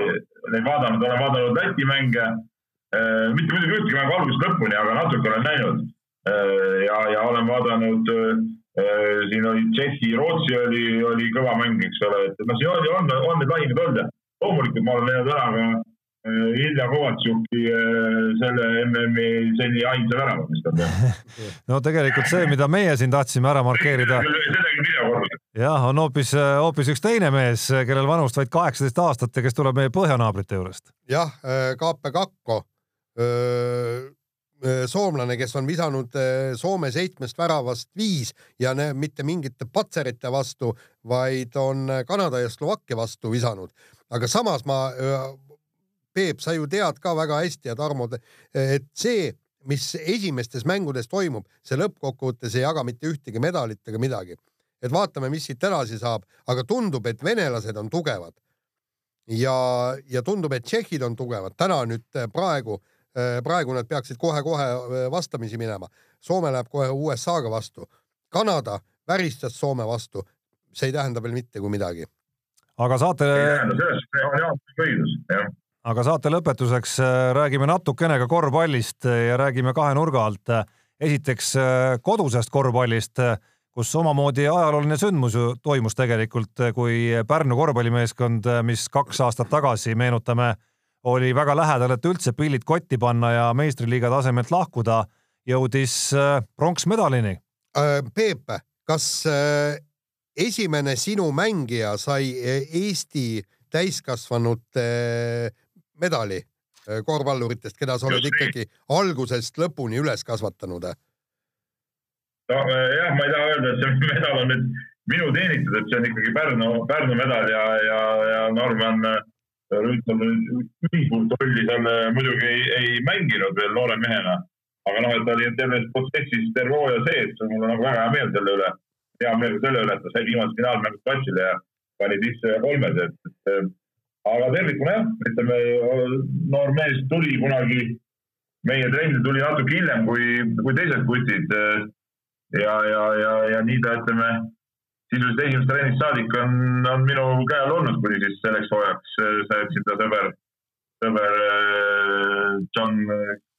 neid vaadanud, olen vaadanud Läti mänge äh,, mitte muidugi ühtegi mängu algusest lõpuni, aga natuke olen näinud äh,. ja, ja olen vaadanud äh, siin oli Tšehhi, Rootsi oli, oli kõva mäng, eks ole, et noh, siin oli, on, on need lahingud olnud ja loomulikult ma olen näinud ära ka Ilja Kovatšuki äh, selle MM-i seni ainsa värava, mis ta teeb. no tegelikult see, mida meie siin tahtsime ära markeerida. jah, on hoopis, hoopis üks teine mees, kellel vanust vaid kaheksateist aastat ja kes tuleb meie põhjanaabrite juurest. jah, äh, Kaape Kakko, äh, soomlane, kes on visanud Soome seitsmest väravast viis ja ne, mitte mingite patserite vastu, vaid on Kanada ja Slovakkia vastu visanud. aga samas ma Peep, sa ju tead ka väga hästi ja Tarmo, et see, mis esimestes mängudes toimub, see lõppkokkuvõttes ei jaga mitte ühtegi medalit ega midagi. et vaatame, mis siit edasi saab, aga tundub, et venelased on tugevad. ja, ja tundub, et tšehhid on tugevad. täna nüüd praegu, praegu nad peaksid kohe-kohe vastamisi minema. Soome läheb kohe USA-ga vastu. Kanada väristas Soome vastu. see ei tähenda veel mitte kui midagi. aga saate. aga saate lõpetuseks äh, räägime natukene ka korvpallist äh, ja räägime kahe nurga alt. esiteks äh, kodusest korvpallist, kus omamoodi ajalooline sündmus ju toimus tegelikult, kui Pärnu korvpallimeeskond, mis kaks aastat tagasi, meenutame, oli väga lähedal, et üldse pillid kotti panna ja meistriliiga tasemelt lahkuda, jõudis pronksmedalini. Peep, kas esimene sinu mängija sai Eesti täiskasvanute medali korvpalluritest, keda sa oled ikkagi algusest lõpuni üles kasvatanud? nojah, ma ei taha öelda, et see medal on nüüd minu teenitud, et see on ikkagi Pärnu, Pärnu medal ja, ja, ja Norman Rüütel ülisuurt rolli seal muidugi ei, ei mänginud veel noore mehena. aga noh, et ta oli terves protsessis terve hooaja sees, mul on nagu väga hea meel selle üle. hea meel selle üle, et ta sai viimased finaalmängud platsile ja pani sisse kolmes, et, et aga tervikuna jah, ütleme noor mees tuli kunagi, meie trenni tuli natuke hiljem kui, kui teised kutid. ja, ja, ja, ja nii ta ütleme sisuliselt esimesest trennist saadik on, on minu käe all olnud, kuni siis selleks hooajaks sa jätsid ta sõber, sõber äh, John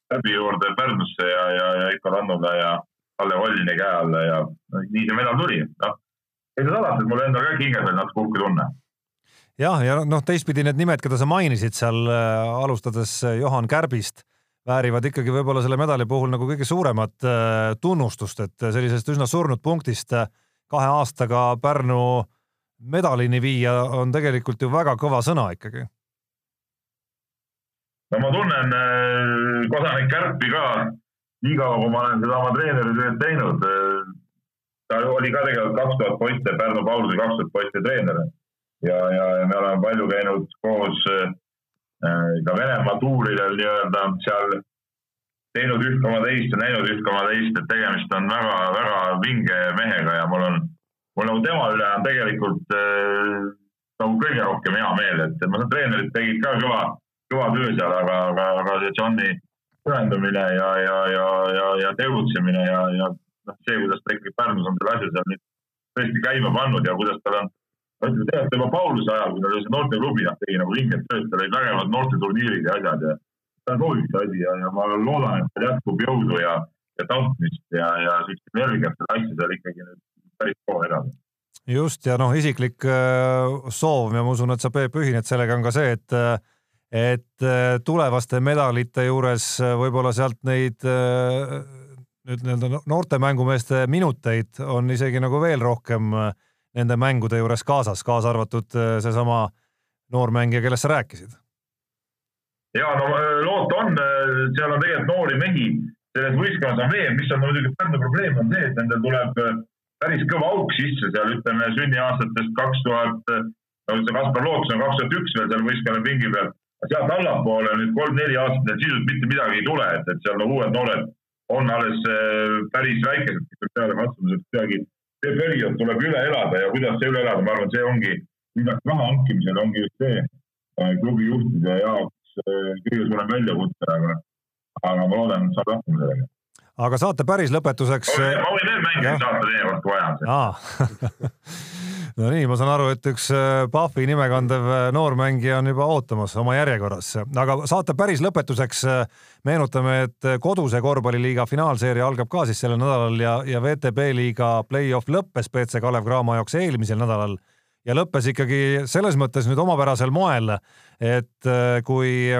Käbi juurde Pärnusse ja, ja, ja Ikko Rannula ja Kalle Hollini käe alla ja nii see medal tuli, noh. ei saa salata, et mul endal ka hinges veel natuke uhke tunne jah, ja noh, teistpidi need nimed, keda sa mainisid seal äh, alustades äh, Johan Kärbist, väärivad ikkagi võib-olla selle medali puhul nagu kõige suuremat äh, tunnustust, et sellisest üsna surnud punktist kahe aastaga Pärnu medalini viia on tegelikult ju väga kõva sõna ikkagi. no ma tunnen kodanik Kärpi ka nii kaua, kui ma olen seda oma treeneritööd teinud. ta oli ka tegelikult kaks tuhat poiste, Pärnu Pauluse kaks tuhat poiste treener ja, ja, ja me oleme palju käinud koos äh, ka Venemaa tuuridel nii-öelda seal teinud üht koma teist ja näinud üht koma teist, et tegemist on väga-väga vinge mehega ja mul on, mul nagu tema üle on tegelikult äh, nagu kõige rohkem hea meel, et ma saan, treenerid tegid ka kõva, kõva töö seal, aga, aga, aga see Johni pühendumine ja, ja, ja, ja, ja tegutsemine ja, ja noh, see, kuidas ta ikkagi Pärnus on selle asja seal nüüd tõesti käima pannud ja kuidas tal on ma ütlen tegelikult juba Pauluse ajal, kui ta oli see noorteklubi, noh tegi nagu vinget tööd, tal olid vägevad noorteturniirid ja asjad ja see on soovitav asi ja, ja ma loodan, et jätkub jõudu ja, ja tahtmist ja, ja siukest energiat seda asja seal ikkagi nüüd päris kaua edasi just ja noh, isiklik äh, soov ja ma usun, et sa Peep ühined sellega on ka see, et et äh, tulevaste medalite juures äh, võib-olla sealt neid nüüd nii-öelda noorte mängumeeste minuteid on isegi nagu veel rohkem äh, nende mängude juures kaasas, kaasa arvatud äh, seesama noormängija, kellest sa rääkisid? Ja no äh, loota on, äh, seal on tegelikult noori mehi selles võistkonnas on veel, mis on muidugi Pärnu probleem on see, et nendel tuleb päris kõva auk sisse seal ütleme sünniaastatest kaks tuhat, no see Kaspar Loots on kaks tuhat üks veel seal võistkonna pingi peal. sealt allapoole nüüd kolm-neli aastat neil sisuliselt mitte midagi ei tule, et, et seal no uued noored on alles päris väikesed, kes peale katsumuseks midagi see periood tuleb üle elada ja kuidas see üle elada, ma arvan, see ongi lisaks raha hankimisele ongi just see äh, klubi juhtide jaoks äh, kõige suurem väljakutse, aga, aga ma loodan, et saab hakkama sellega. aga saate päris lõpetuseks. ma võin veel mängida saata teinekord, kui vaja on no nii, ma saan aru, et üks Pahvi nime kandev noormängija on juba ootamas oma järjekorras, aga saate päris lõpetuseks meenutame, et koduse korvpalliliiga finaalseeria algab ka siis sellel nädalal ja, ja VTB liiga play-off lõppes BC Kalev Cramo jaoks eelmisel nädalal ja lõppes ikkagi selles mõttes nüüd omapärasel moel, et kui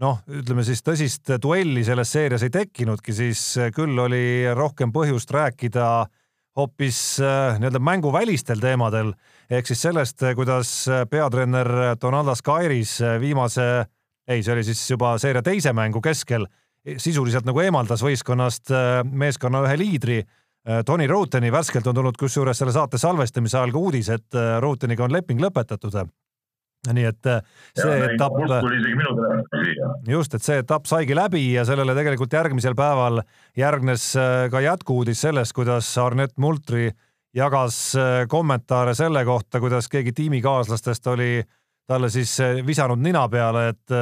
noh, ütleme siis tõsist duelli selles seerias ei tekkinudki, siis küll oli rohkem põhjust rääkida äh, hoopis äh, nii-öelda mänguvälistel teemadel ehk siis sellest, äh, kuidas äh, peatreener Donaldas Kairis viimase, ei, see oli siis juba seeria teise mängu keskel, sisuliselt nagu eemaldas võistkonnast meeskonna ühe liidri. Tony Routeni värskelt on tulnud kusjuures selle saate salvestamise ajal ka uudis, et Routeniga on leping lõpetatud nii et äh, see ja, etapp. just, et see etapp saigi läbi ja sellele tegelikult järgmisel päeval järgnes äh, ka jätkuuudis sellest, kuidas Arnet Multri jagas äh, kommentaare selle kohta, kuidas keegi tiimikaaslastest oli talle siis visanud nina peale, et,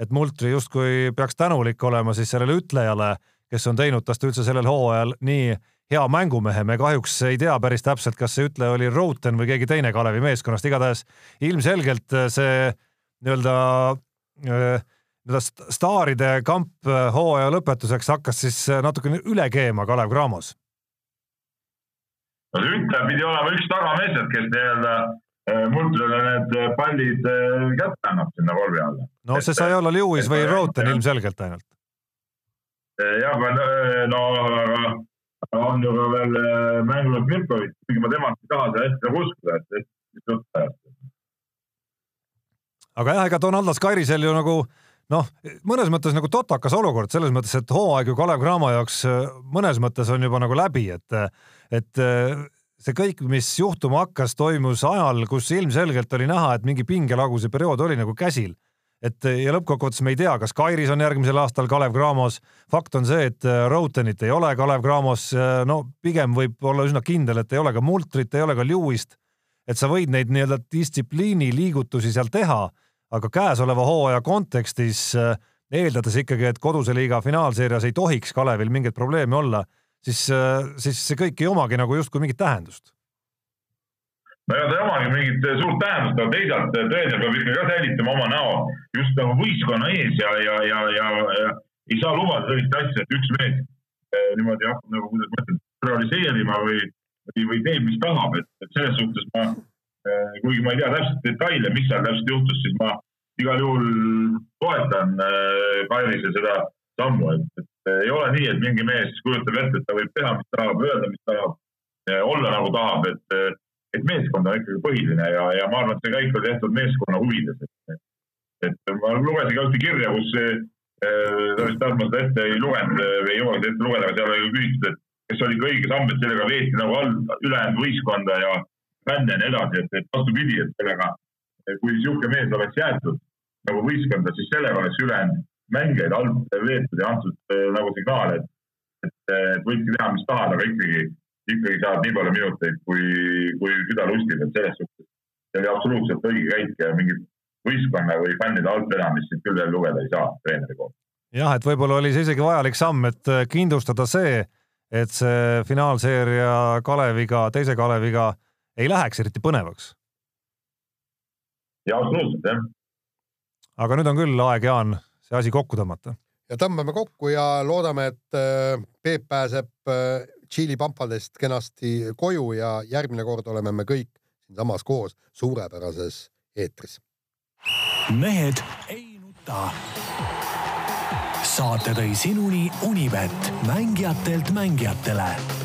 et Multri justkui peaks tänulik olema siis sellele ütlejale, kes on teinud tast üldse sellel hooajal nii hea mängumehe, me kahjuks ei tea päris täpselt, kas see ütleja oli Routen või keegi teine Kalevi meeskonnast, igatahes ilmselgelt see nii-öelda äh, nii-öelda staaride kamp äh, hooaja lõpetuseks hakkas siis äh, natukene üle keema Kalev Cramos. no ütleja pidi olema üks tagamees, kes nii-öelda Multrile need pallid kätte annab sinna korvi alla. no see sai olla Lewis või Routen ilmselgelt ainult. Jah, no aga on ju ka veel äh, mängunud Mirkovitš, kuigi ma temast ei taha seda hästi nagu uskuda, et hästi jutt ajab. aga jah, ega Donaldas Kairisel ju nagu noh, mõnes mõttes nagu totakas olukord selles mõttes, et hooaeg ju Kalev Cramo jaoks äh, mõnes mõttes on juba nagu läbi, et, et see kõik, mis juhtuma hakkas, toimus ajal, kus ilmselgelt oli näha, et mingi pingelaguse periood oli nagu käsil et ja lõppkokkuvõttes me ei tea, kas Kairis on järgmisel aastal Kalev Cramos. fakt on see, et äh, Routenit ei ole Kalev Cramos, äh, no pigem võib olla üsna kindel, et ei ole ka Multrit, ei ole ka Lewist. et sa võid neid nii-öelda distsipliini liigutusi seal teha, aga käesoleva hooaja kontekstis eeldades ikkagi, et koduse liiga finaalseerias ei tohiks Kalevil mingeid probleeme olla, siis, siis see kõik ei omagi nagu justkui mingit tähendust no ega ta ei omagi mingit suurt tähendust, aga teisalt treener peab ikka ka säilitama oma näo just nagu võistkonna ees ja, ja, ja, ja, ja ei saa lubada sellist asja, et üks mees eh, niimoodi hakkab nagu, kuidas ma ütlen, realiseerima või, või, või teeb, mis tahab, et, selles suhtes ma eh,, kuigi ma ei tea täpselt detaile, mis seal täpselt juhtus, siis ma igal juhul toetan eh, Kairise seda sammu, et, et ei ole nii, et mingi mees kujutab ette, et ta võib teha, mis tahab, öelda, mis tahab, olla nagu tahab, et et meeskond on ikkagi põhiline ja, ja ma arvan, et see kõik on tehtud meeskonna huvides, et, et ma lugesin ka ühte kirja, kus ta vist tahtma seda ette ei lugenud või ei jõudnud ette lugeda, aga seal oli küsitud, et kes oli ka õige samm, et sellega veeti nagu all ülejäänud võistkonda ja fänne ja nii edasi, et, et vastupidi, et sellega, kui niisugune mees oleks jäetud nagu võistkonda, siis sellega oleks ülejäänud mängijaid alt veetud ja antud äh, nagu signaal, et, et, et võidki teha, mis tahad, aga ikkagi ikkagi saad nii palju minuteid, kui, kui süda lustib, et selles suhtes see oli absoluutselt õige käik ja mingit võistkonna või fännide altvedamist siit küll veel lugeda ei saa treeneri poolt. jah, et võib-olla oli see isegi vajalik samm, et äh, kindlustada see, et see finaalseeria Kaleviga, teise Kaleviga ei läheks eriti põnevaks. jaa, absoluutselt jah. aga nüüd on küll aeg, Jaan, see asi kokku tõmmata. ja tõmbame kokku ja loodame, et äh, Peep pääseb äh, Tšiili pampadest kenasti koju ja järgmine kord oleme me kõik siinsamas koos suurepärases eetris. mehed ei nuta. saate tõi sinuni Unibet, mängijatelt mängijatele